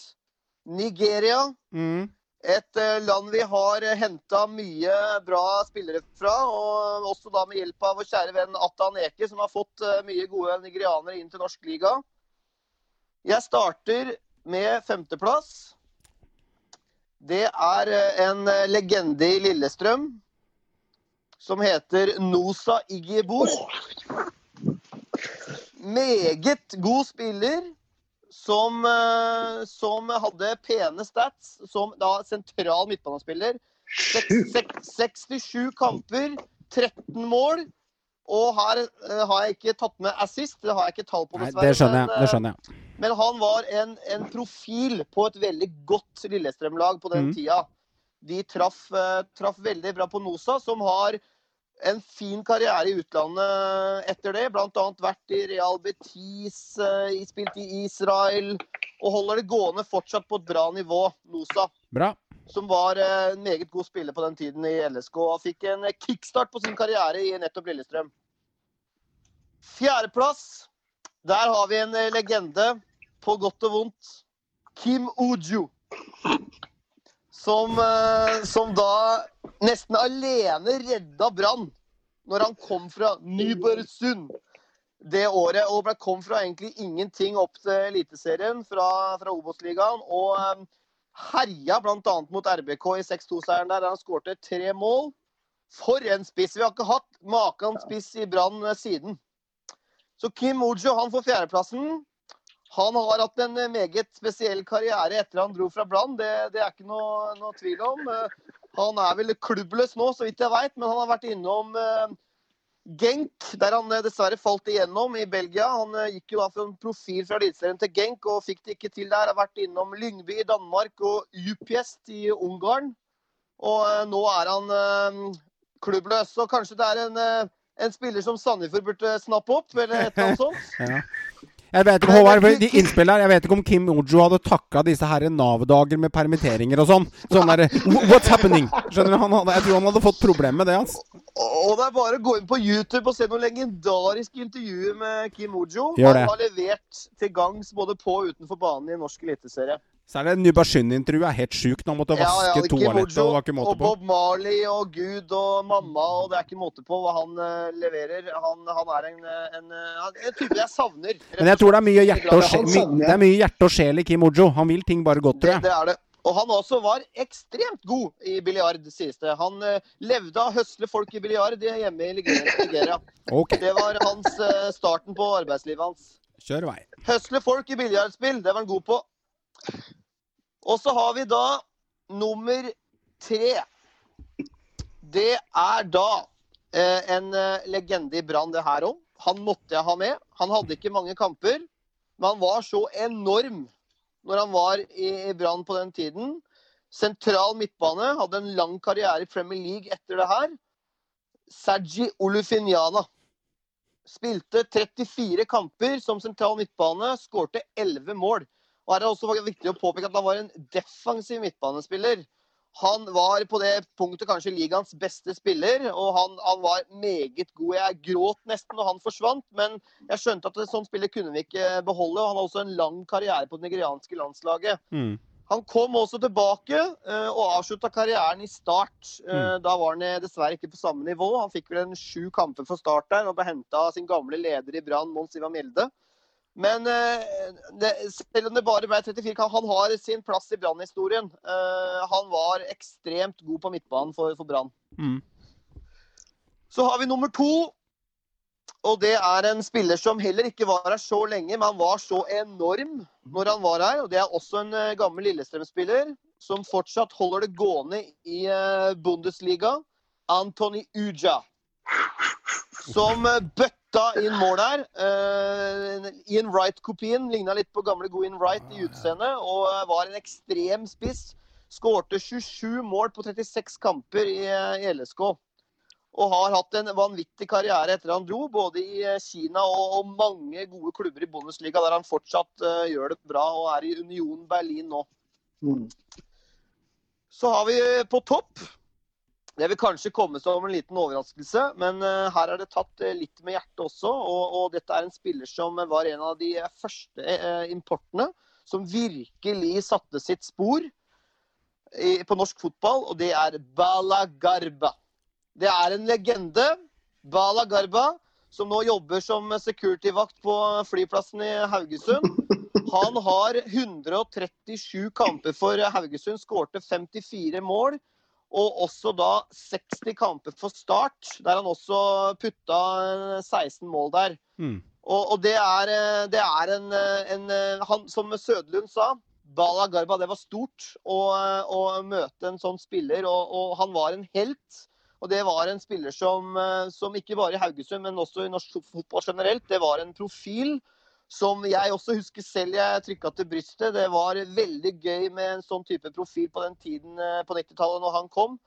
Nigeria.
Mm.
Et eh, land vi har uh, henta mye bra spillere fra. Og også da med hjelp av vår kjære venn Atan Eke, som har fått eh, mye gode nigerianere inn til norsk liga. Jeg starter med femteplass. Det er eh, en eh, legende i Lillestrøm som heter Nosa Igiebor. Meget god spiller som, eh, som hadde pene stats som da sentral midtbanespiller. Seks- seks- 67 kamper, 13 mål. Og her uh, har jeg ikke tatt med assist, det har jeg ikke tall på,
Nei, det skjønner jeg.
men,
Det
eh,
skjønner jeg.
men han var en, en profil på et veldig godt Lillestrøm-lag på den
mm.
tida. De traff, uh, traff veldig bra på Nosa, som har en fin karriere i utlandet etter det. Annet vært i Real Betis, eh, spilt i Israel. Og holder det gående fortsatt på et bra nivå, Nosa.
Bra.
Som var eh, en meget god spiller på den tiden i LSK. Og fikk en eh, kickstart på sin karriere i nettopp Lillestrøm. Fjerdeplass. Der har vi en legende, på godt og vondt. Kim Uju. Som, eh, som da nesten alene redda Brann når han kom fra Nybergsund det året. Og ble, kom fra egentlig ingenting opp til Eliteserien fra, fra Obos-ligaen. Og eh, herja bl.a. mot RBK i 6-2-seieren der han skårte tre mål. For en spiss! Vi har ikke hatt maken spiss i Brann eh, siden. Så Kim Ojo han får fjerdeplassen. Han har hatt en eh, meget spesiell karriere etter han dro fra Brann. Det, det er ikke noe, noe tvil om. Eh, Han er vel klubbløs nå, så vidt jeg veit, men han har vært innom eh, Genk, der han dessverre falt igjennom i Belgia. Han gikk jo da fra en profil fra Eliteserien til Genk og fikk det ikke til der. Har vært innom Lyngby i Danmark og Upjest i Ungarn. Og nå er han klubbløs. Så kanskje det er en, en spiller som Sandefjord burde snappe opp, eller et eller annet sånt. (laughs)
Ja. Jeg vet ikke, Håvard, de innspillene her, jeg vet ikke om Kim Ojo hadde takka disse her Nav-dager med permitteringer og sånn. Sånn der, What's happening? Skjønner du? Han hadde, jeg tror han hadde fått problemer med det, altså.
Og det er bare å gå inn på YouTube og se noen legendariske intervjuer med Kim Ojo. Han har levert til gangs både på og utenfor banen i norsk eliteserie.
Så er det Nybergsund-intervjuet er helt sjukt. Han måtte vaske
ja,
toalettet, og det
og. Bob Marley og Gud og mamma, og det er ikke måte på hva han uh, leverer. Han, han er en, en, en, eh, en type jeg savner.
Men jeg tror det er mye hjerte og sjel, my, det er mye hjerte og sjel i Kim Ojo. Han vil ting bare godt, tror jeg.
det er det. Og han også var ekstremt god i biljard, sies det. Han eh, levde av å høsle folk i biljard hjemme i Nigeria-
Okay.
Det var hans eh, starten på arbeidslivet hans.
kjør vei.
Høsle folk i biljardspill, det var han god på. Og så har vi da nummer tre. Det er da eh, en eh, legende i Brann, det her òg. Han måtte jeg ha med. Han hadde ikke mange kamper, men han var så enorm når han var i, Brann på den tiden. Sentral midtbane, hadde en lang karriere i Premier League etter det her. Sergi Olufinjana. Spilte 34 kamper som sentral midtbane, skårte 11 mål. Og her er det også viktig å påpeke at han var en defensiv midtbanespiller. Han var på det punktet kanskje ligaens beste spiller, og han, han var meget god. Jeg gråt nesten når han forsvant, men jeg skjønte at sånn spiller kunne vi ikke beholde. og Han har også en lang karriere på det nigerianske landslaget.
Mm.
Han kom også tilbake uh, og avslutta karrieren i Start. Uh, Da var han eh, dessverre ikke på samme nivå. Han fikk vel en sju kamper for Start der og ble henta av sin gamle leder i Brann, Mons Ivar Mjelde. Men det, selv om det bare ble 34 kamper, han har sin plass i Brann-historien. han var ekstremt god på midtbanen for, for Brann.
Mm.
Så har vi nummer to. Og det er en spiller som heller ikke var her så lenge, men han var så enorm når han var her. Og det er også en uh, gammel Lillestrøm-spiller som fortsatt holder det gående i Bundesliga. Antony Uja. Som uh, bøtta inn mål her. Ian Wright-kopien ligna litt på gamle gode Ian Wright i utseendet. Og var en ekstrem spiss. Skårte 27 mål på 36 kamper i, LSK og har hatt en vanvittig karriere etter han dro, både i Kina og mange gode klubber i Bundesliga, der han fortsatt uh, gjør det bra og er i Union Berlin nå.
Mm.
Så har vi på topp Det vil kanskje komme som en liten overraskelse, men uh, her er det tatt uh, litt med hjertet også. Og, og, dette er en spiller som var en av de første importene som virkelig satte sitt spor i, på norsk fotball, og det er Bala Garba. Det er en legende, Bala Garba, som nå jobber som security-vakt på flyplassen i Haugesund. Han har 137 kamper for Haugesund, skårte 54 mål. Og også da 60 kamper for Start, der han også putta 16 mål der.
Mm.
Og, og, det er, det er en, en han, Som Sødlund sa, Bala Garba, det var stort å, å møte en sånn spiller. Og, og han var en helt. Og det var en spiller som, som, ikke bare i Haugesund, men også i norsk fotball generelt, det var en profil som jeg også husker selv jeg trykka til brystet. Det var veldig gøy med en sånn type profil på den tiden på 90-tallet når han kom.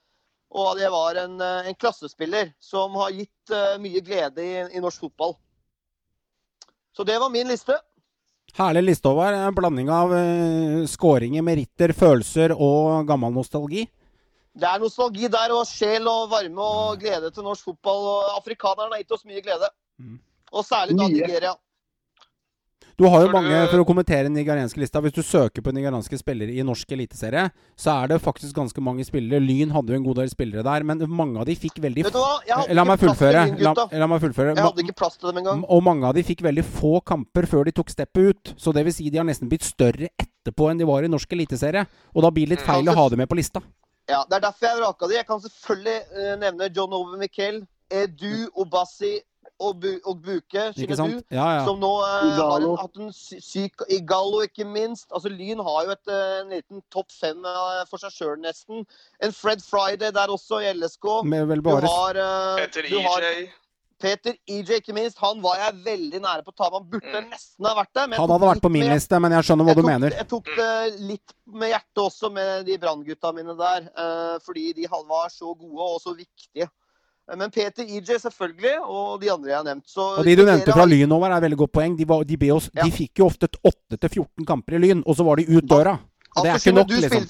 Og det var en, en, klassespiller som har gitt mye glede i, i norsk fotball. Så det var min liste.
Herlig liste, Håvard. En blanding av uh, skåringer, meritter, følelser og gammel nostalgi.
Det er nostalgi der, og sjel og varme og glede til norsk fotball. og Afrikanerne har gitt oss mye glede.
Mm.
Og særlig da Nigeria.
Du har jo mange, for å kommentere den nigerianske lista Hvis du søker på nigerianske spillere i norsk eliteserie, så er det faktisk ganske mange spillere. Lyn hadde jo en god del spillere der, men mange av de fikk veldig
Vet du hva? Hadde
La meg fullføre. La, la meg fullføre.
Jeg hadde ikke plass til dem engang.
Og mange av de fikk veldig få kamper før de tok steppet ut. Så det vil si de har nesten blitt større etterpå enn de var i norsk eliteserie. Og da blir det litt feil å ha dem med på lista.
Ja, Det er derfor jeg vraka de. Jeg kan selvfølgelig uh, nevne John Ove Miquel, Edu Obasi og, Bu og Buke.
Sant? Ja, ja.
Som nå eh, har en, hatt en syk syk Igalo, ikke minst. Altså, Lyn har jo et, eh, en liten topp fem eh, for seg sjøl, nesten. En Fred Friday der også, i LSK.
Med vel
Du
bare
har, eh,
Peter
du har
EJ.
Peter EJ, ikke minst. Han var jeg veldig nære på å ta med. Han burde
Mm.
nesten ha vært der. men
Han hadde vært på min
med-
liste, men jeg skjønner hva
jeg
du mener.
Jeg tok det litt med hjertet også, med de Brann-gutta mine der. eh, fordi de var så gode og så viktige. Men Peter EJ selvfølgelig, og de andre jeg har nevnt. Så
Og de du nevnte fra Lyn over, er veldig godt poeng. De, var, de, be oss,
Ja.
de fikk jo ofte 8-14 kamper i Lyn, og så var de ut døra. Og det er
Altså,
ikke nok, liksom.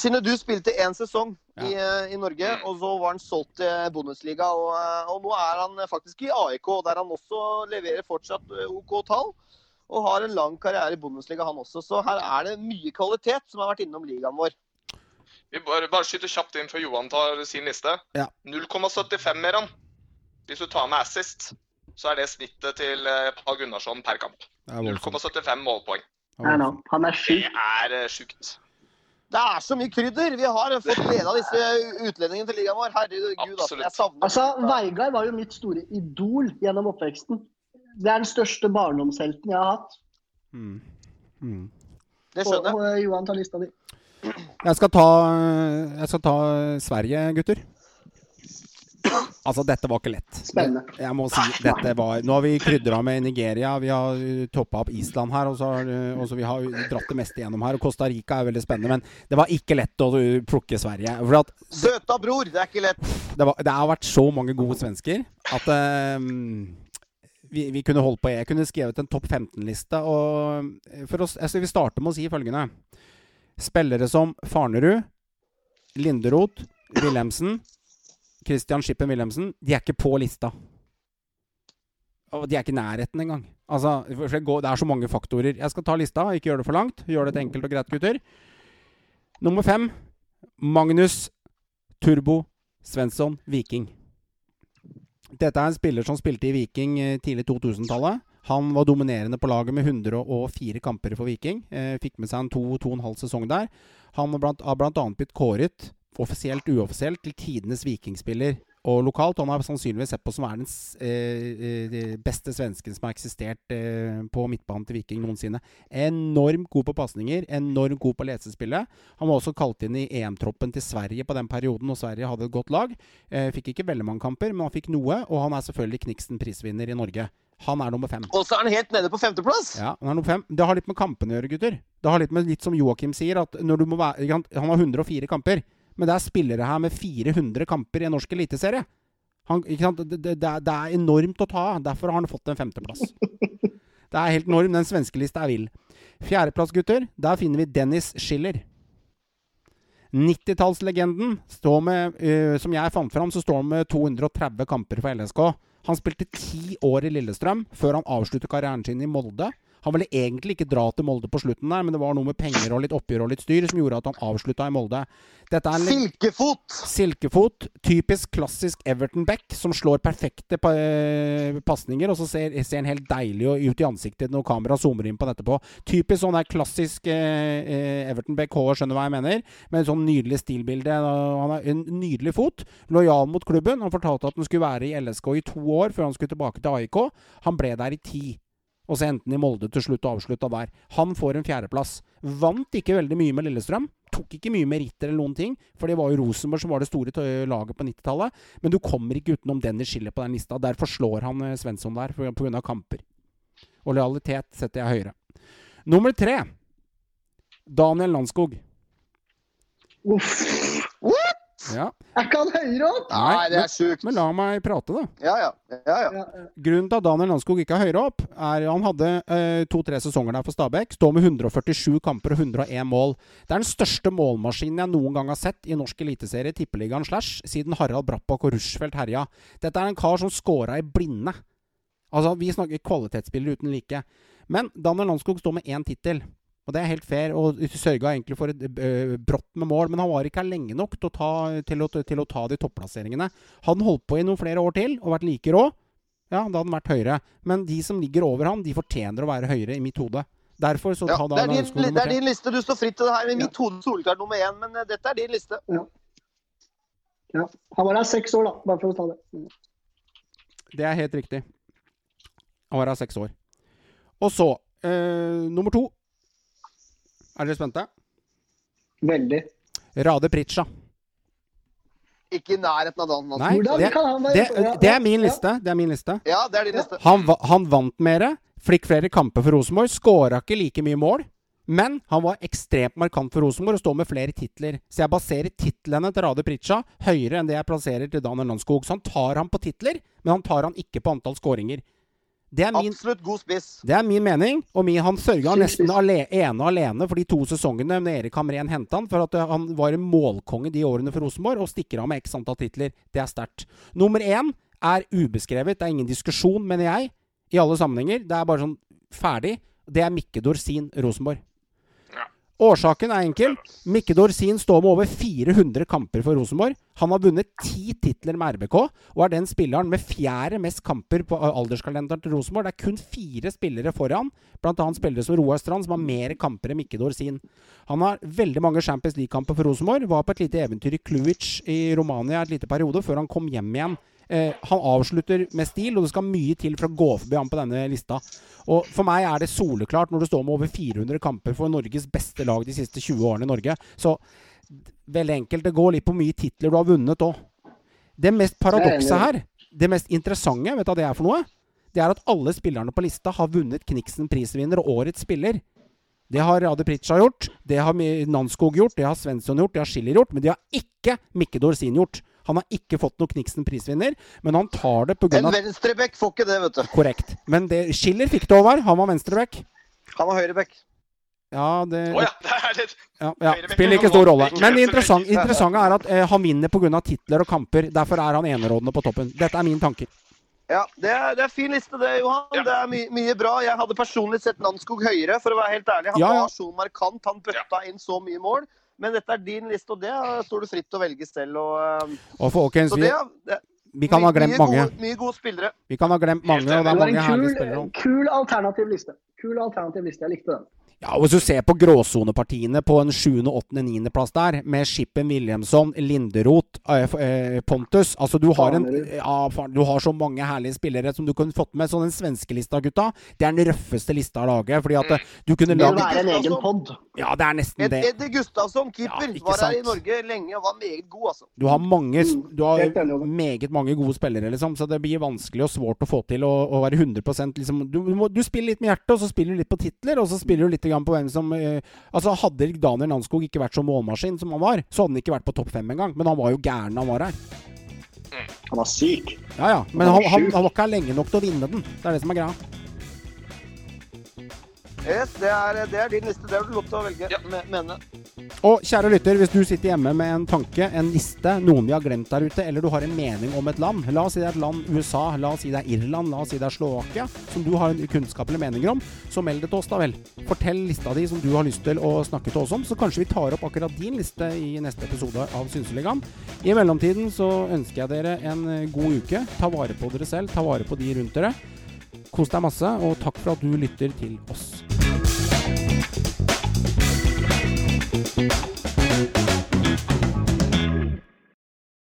Siden du spilte én sesong i, eh, i Norge, og så var han solgt til Bundesliga. Og, eh, og nå er han faktisk i AIK, der han også leverer fortsatt eh, OK tall. Og har en lang karriere i Bundesliga, han også. Så her er det mye kvalitet som har vært innom ligaen vår.
Vi bare, bare skyter kjapt inn før Johan tar sin liste.
Ja.
0,75 mer han. Hvis du tar med assist, så er det snittet til Pall Gunnarsson per kamp.
Det er voldsomt.
0,75 målpoeng.
Er
han er
Det er eh, sjukt.
Det er så mye krydder! Vi har fått glede av disse utlendingene til ligaen vår. Herregud, altså.
Absolutt.
Jeg savner
Altså, Veigar var jo mitt store idol gjennom oppveksten. Det er den største barndomshelten jeg har hatt.
Mm. Mm.
Det skjønner jeg.
og og Johan tar lista di.
Jeg skal ta, jeg skal ta Sverige, gutter. Altså, dette var ikke lett.
Spennende.
Jeg må si, dette var Nå har vi krydra med Nigeria, vi har toppa opp Island her, og så har, og så vi har dratt det meste gjennom her. Og Costa Rica er veldig spennende, men det var ikke lett å plukke Sverige. For at
Søta bror, det er ikke lett.
det, var, det har vært så mange gode svensker at um, vi, vi kunne holdt på Jeg kunne skrevet en topp 15-liste. Og for oss, altså vi starter med å si følgende Spillere som Farnerud, Linderoth, Wilhelmsen, Christian Schippen Wilhelmsen, de er ikke på lista. Og de er ikke i nærheten engang. Altså, det, er så mange faktorer. Jeg skal ta lista, ikke gjøre det for langt. Gjør det enkelt og greit, gutter. Nummer fem Magnus Turbo Svensson Viking. Dette er en spiller som spilte i Viking eh, tidlig 2000-tallet. Han var dominerende på laget med 104 kamper for Viking. Eh, fikk med seg en to, to og en halv sesong der. Han har blant, annet blitt kåret, offisielt uoffisielt, til tidenes vikingspiller og lokalt. Han har sannsynligvis sett på som er den eh, beste svensken som har eksistert eh, på midtbanen til Viking noensinne. Enormt god på pasninger, enormt god på lesespillet. Han var også kalt inn i EM-troppen til Sverige på den perioden, og Sverige hadde et godt lag. Eh, fikk ikke veldig mange kamper, men han fikk noe, og han er selvfølgelig Kniksen prisvinner i Norge. Han er nummer fem.
Og så er han helt nede på femteplass!
Ja, han er nummer fem. Det har litt med kampene å gjøre, gutter. Det har litt med litt som Joakim sier, at når du må være Han har 104 kamper. Men det er spillere her med 400 kamper i en norsk eliteserie. Det, det, det, er enormt å ta av. Derfor har han fått en femteplass. (laughs) Det er helt enormt. Den svenske lista er vill. Fjerdeplass, gutter. Der finner vi Dennis Schiller. 90-tallslegenden uh, Som jeg fant fram, så står han med 230 kamper for LSK. Han spilte ti år i Lillestrøm før han avsluttet karrieren sin i Molde. Han ville egentlig ikke dra til Molde på slutten der, men det var noe med penger og litt oppgjør og litt styr som gjorde at han avslutta i Molde.
Silkefot!
Silkefot. Typisk klassisk Everton-back som slår perfekte pa eh, pasninger, og så ser, ser han helt deilig ut i ansiktet når kameraet zoomer inn på dette på. Typisk sånn der klassisk eh, eh Everton-back H, skjønner hva jeg mener? Med en sånn nydelig stilbilde. Han har en nydelig fot. Lojal mot klubben. Han fortalte at han skulle være i LSK i to år før han skulle tilbake til AIK. Han ble der i ti og så endte han i Molde til slutt og avslutta der. Han får en fjerdeplass. Vant ikke veldig mye med Lillestrøm. Tok ikke mye meritter eller noen ting, for det var jo Rosenborg som var det store laget på 90-tallet. Men du kommer ikke utenom Dennis Schiller på den lista. Derfor slår han eh, Svensson der, pga. kamper. Og lojalitet setter jeg høyere. Nummer tre Daniel Landskog.
Uff.
Ja.
Er ikke han høyere opp?
Nei, det er sjukt.
Men la meg prate, da.
Ja, ja. ja, ja.
Grunnen til at Daniel Landskog ikke er høyere opp, er at han hadde eh, to-tre sesonger der for Stabæk. Står med 147 kamper og 101 mål. Det er den største målmaskinen jeg noen gang har sett i norsk eliteserie, Tippeligaen slash, siden Harald Brappak og Rushfeldt herja. Dette er en kar som scora i blinde. Altså, vi snakker kvalitetsspillere uten like. Men Daniel Landskog står med én tittel. Og det er helt fair, og sørga egentlig for et uh, brått med mål. Men han var ikke her lenge nok til å, ta, til, å, til å ta de topplasseringene. Han holdt på i noen flere år til og vært like rå, ja, da hadde han vært høyere. Men de som ligger over han, de fortjener å være høyere, i mitt hode. Derfor så
ja,
da,
det, er din, det er din liste. Du står fritt til det her. I mitt ja. hode solklart nummer én, men uh, dette er din liste.
Ja. ja. Han var her seks år, da. Bare for å ta det.
Det er helt riktig. Han var her seks år. Og så, øh, nummer to er dere spente?
Veldig.
Rade Pritcha.
Ikke i nærheten av Dan
Nei, det, det, det, er min liste. Det er min liste.
Ja, det er din liste.
Han, han vant mer, fikk flere kamper for Rosenborg, skåra ikke like mye mål. Men han var ekstremt markant for Rosenborg og står med flere titler. Så jeg baserer titlene til Rade Pritcha høyere enn det jeg plasserer til Daniel Landskog. Så han tar han på titler, men han tar han ikke på antall skåringer.
Det er min, Absolutt god spiss.
Det er min mening. Og min, han sørga nesten ale, ene alene for de to sesongene når Erik Hamren henta han, for at eh, han var en målkonge de årene for Rosenborg, og stikker av med x antall titler. Det er sterkt. Nummer én er ubeskrevet. Det er ingen diskusjon, mener jeg, i alle sammenhenger. Det er bare sånn ferdig. Det er Mikke Dorsin Rosenborg. Årsaken er enkel. Mikke Dorsin står med over 400 kamper for Rosenborg. Han har vunnet ti titler med RBK, og er den spilleren med fjerde mest kamper på alderskalenderen til Rosenborg. Det er kun fire spillere foran, bl.a. spillere som Roar Strand, som har mer kamper enn Mikke Dorsin. Han har veldig mange Champions League-kamper for Rosenborg. Var på et lite eventyr i Kluic i Romania et lite periode, før han kom hjem igjen Eh, han avslutter med stil, og det skal mye til for å gå forbi ham på denne lista. Og For meg er det soleklart, når du står med over 400 kamper for Norges beste lag de siste 20 årene i Norge. Så veldig enkelt. Det går litt på mye titler du har vunnet òg. Det mest paradokset her, det mest interessante, vet du hva det er for noe? Det er at alle spillerne på lista har vunnet Kniksen prisvinner og årets spiller. Det har Rade Pritcha gjort, det har Nanskog gjort, det har Svensson gjort, det har Schiller gjort, men det har ikke Mikke Dorsin gjort. Han har ikke fått noe Kniksen prisvinner, men han tar det pga.
En venstreback får ikke det, vet du.
Korrekt. Men det, Schiller fikk det over. Han var venstreback.
Han var høyreback.
Ja, det
Å ja, det er litt
ja, ja, spiller ikke stor rolle. Men det
interessante,
interessante er at eh, han vinner pga. titler og kamper. Derfor er han enerådende på toppen. Dette er mine tanker.
Ja, det er, det er fin liste det, Johan.
Ja.
Det er my mye bra. Jeg hadde personlig sett Nanskog høyere, for å være helt ærlig. Han var så markant. Han bøtta inn så mye mål. Men dette er din liste, og det står du fritt til å velge selv. Og, eh,
Og folkens, vi,
det, det
vi kan ha glemt mange.
Gode, mye gode spillere.
Vi kan ha glemt mange, og det
Det
er mange herlige spillere.
kul, kul alternativ liste. Kul alternativ liste. Jeg likte den.
Ja, og Hvis du ser på gråsonepartiene på en 7., 8., 9. plass der, med Skippen Williamson, Linderoth, eh, eh, Pontus Altså, du har, en, ja, du har så mange herlige spillere som du kunne fått med. Så den svenske lista, gutta, det er den røffeste lista av laget. Fordi at eh, du kunne
Det vil være en egen pod.
Ja, det er nesten
Ed,
det.
Eddie Gustavsson, keeper,
Ja,
var her i. Norge lenge og var meget god, altså.
Du har mange
Mm,
Du har meget mange gode spillere, liksom, så det blir vanskelig og svårt å få til å, å være 100 liksom, du, du, må, du spiller litt med hjertet, og så spiller du litt på titler, og så spiller du litt grann på hvem som eh, Altså Hadde Daniel Nanskog ikke vært så målmaskin som han var, så hadde han ikke vært på topp fem engang. Men han var jo gæren da han var her.
Han var syk.
Ja ja, men
Han
han, han var ikke her lenge nok til å vinne den. Det er det som er greia.
Yes, det, er, det er din liste. Det har du lov til å velge.
Ja.
Mene.
Og kjære lytter, hvis du sitter hjemme med en tanke, en liste, noen vi har glemt der ute, eller du har en mening om et land La oss si det er et land USA, la oss si det er Irland, la oss si det er Slovakia, som du har en kunnskap eller meninger om, så meld det til oss, da vel. Fortell lista di som du har lyst til å snakke til oss om, så kanskje vi tar opp akkurat din liste i neste episode av Synseligaen. I mellomtiden så ønsker jeg dere en god uke. Ta vare på dere selv, ta vare på de rundt dere. Kos deg masse, og takk for at du lytter til oss.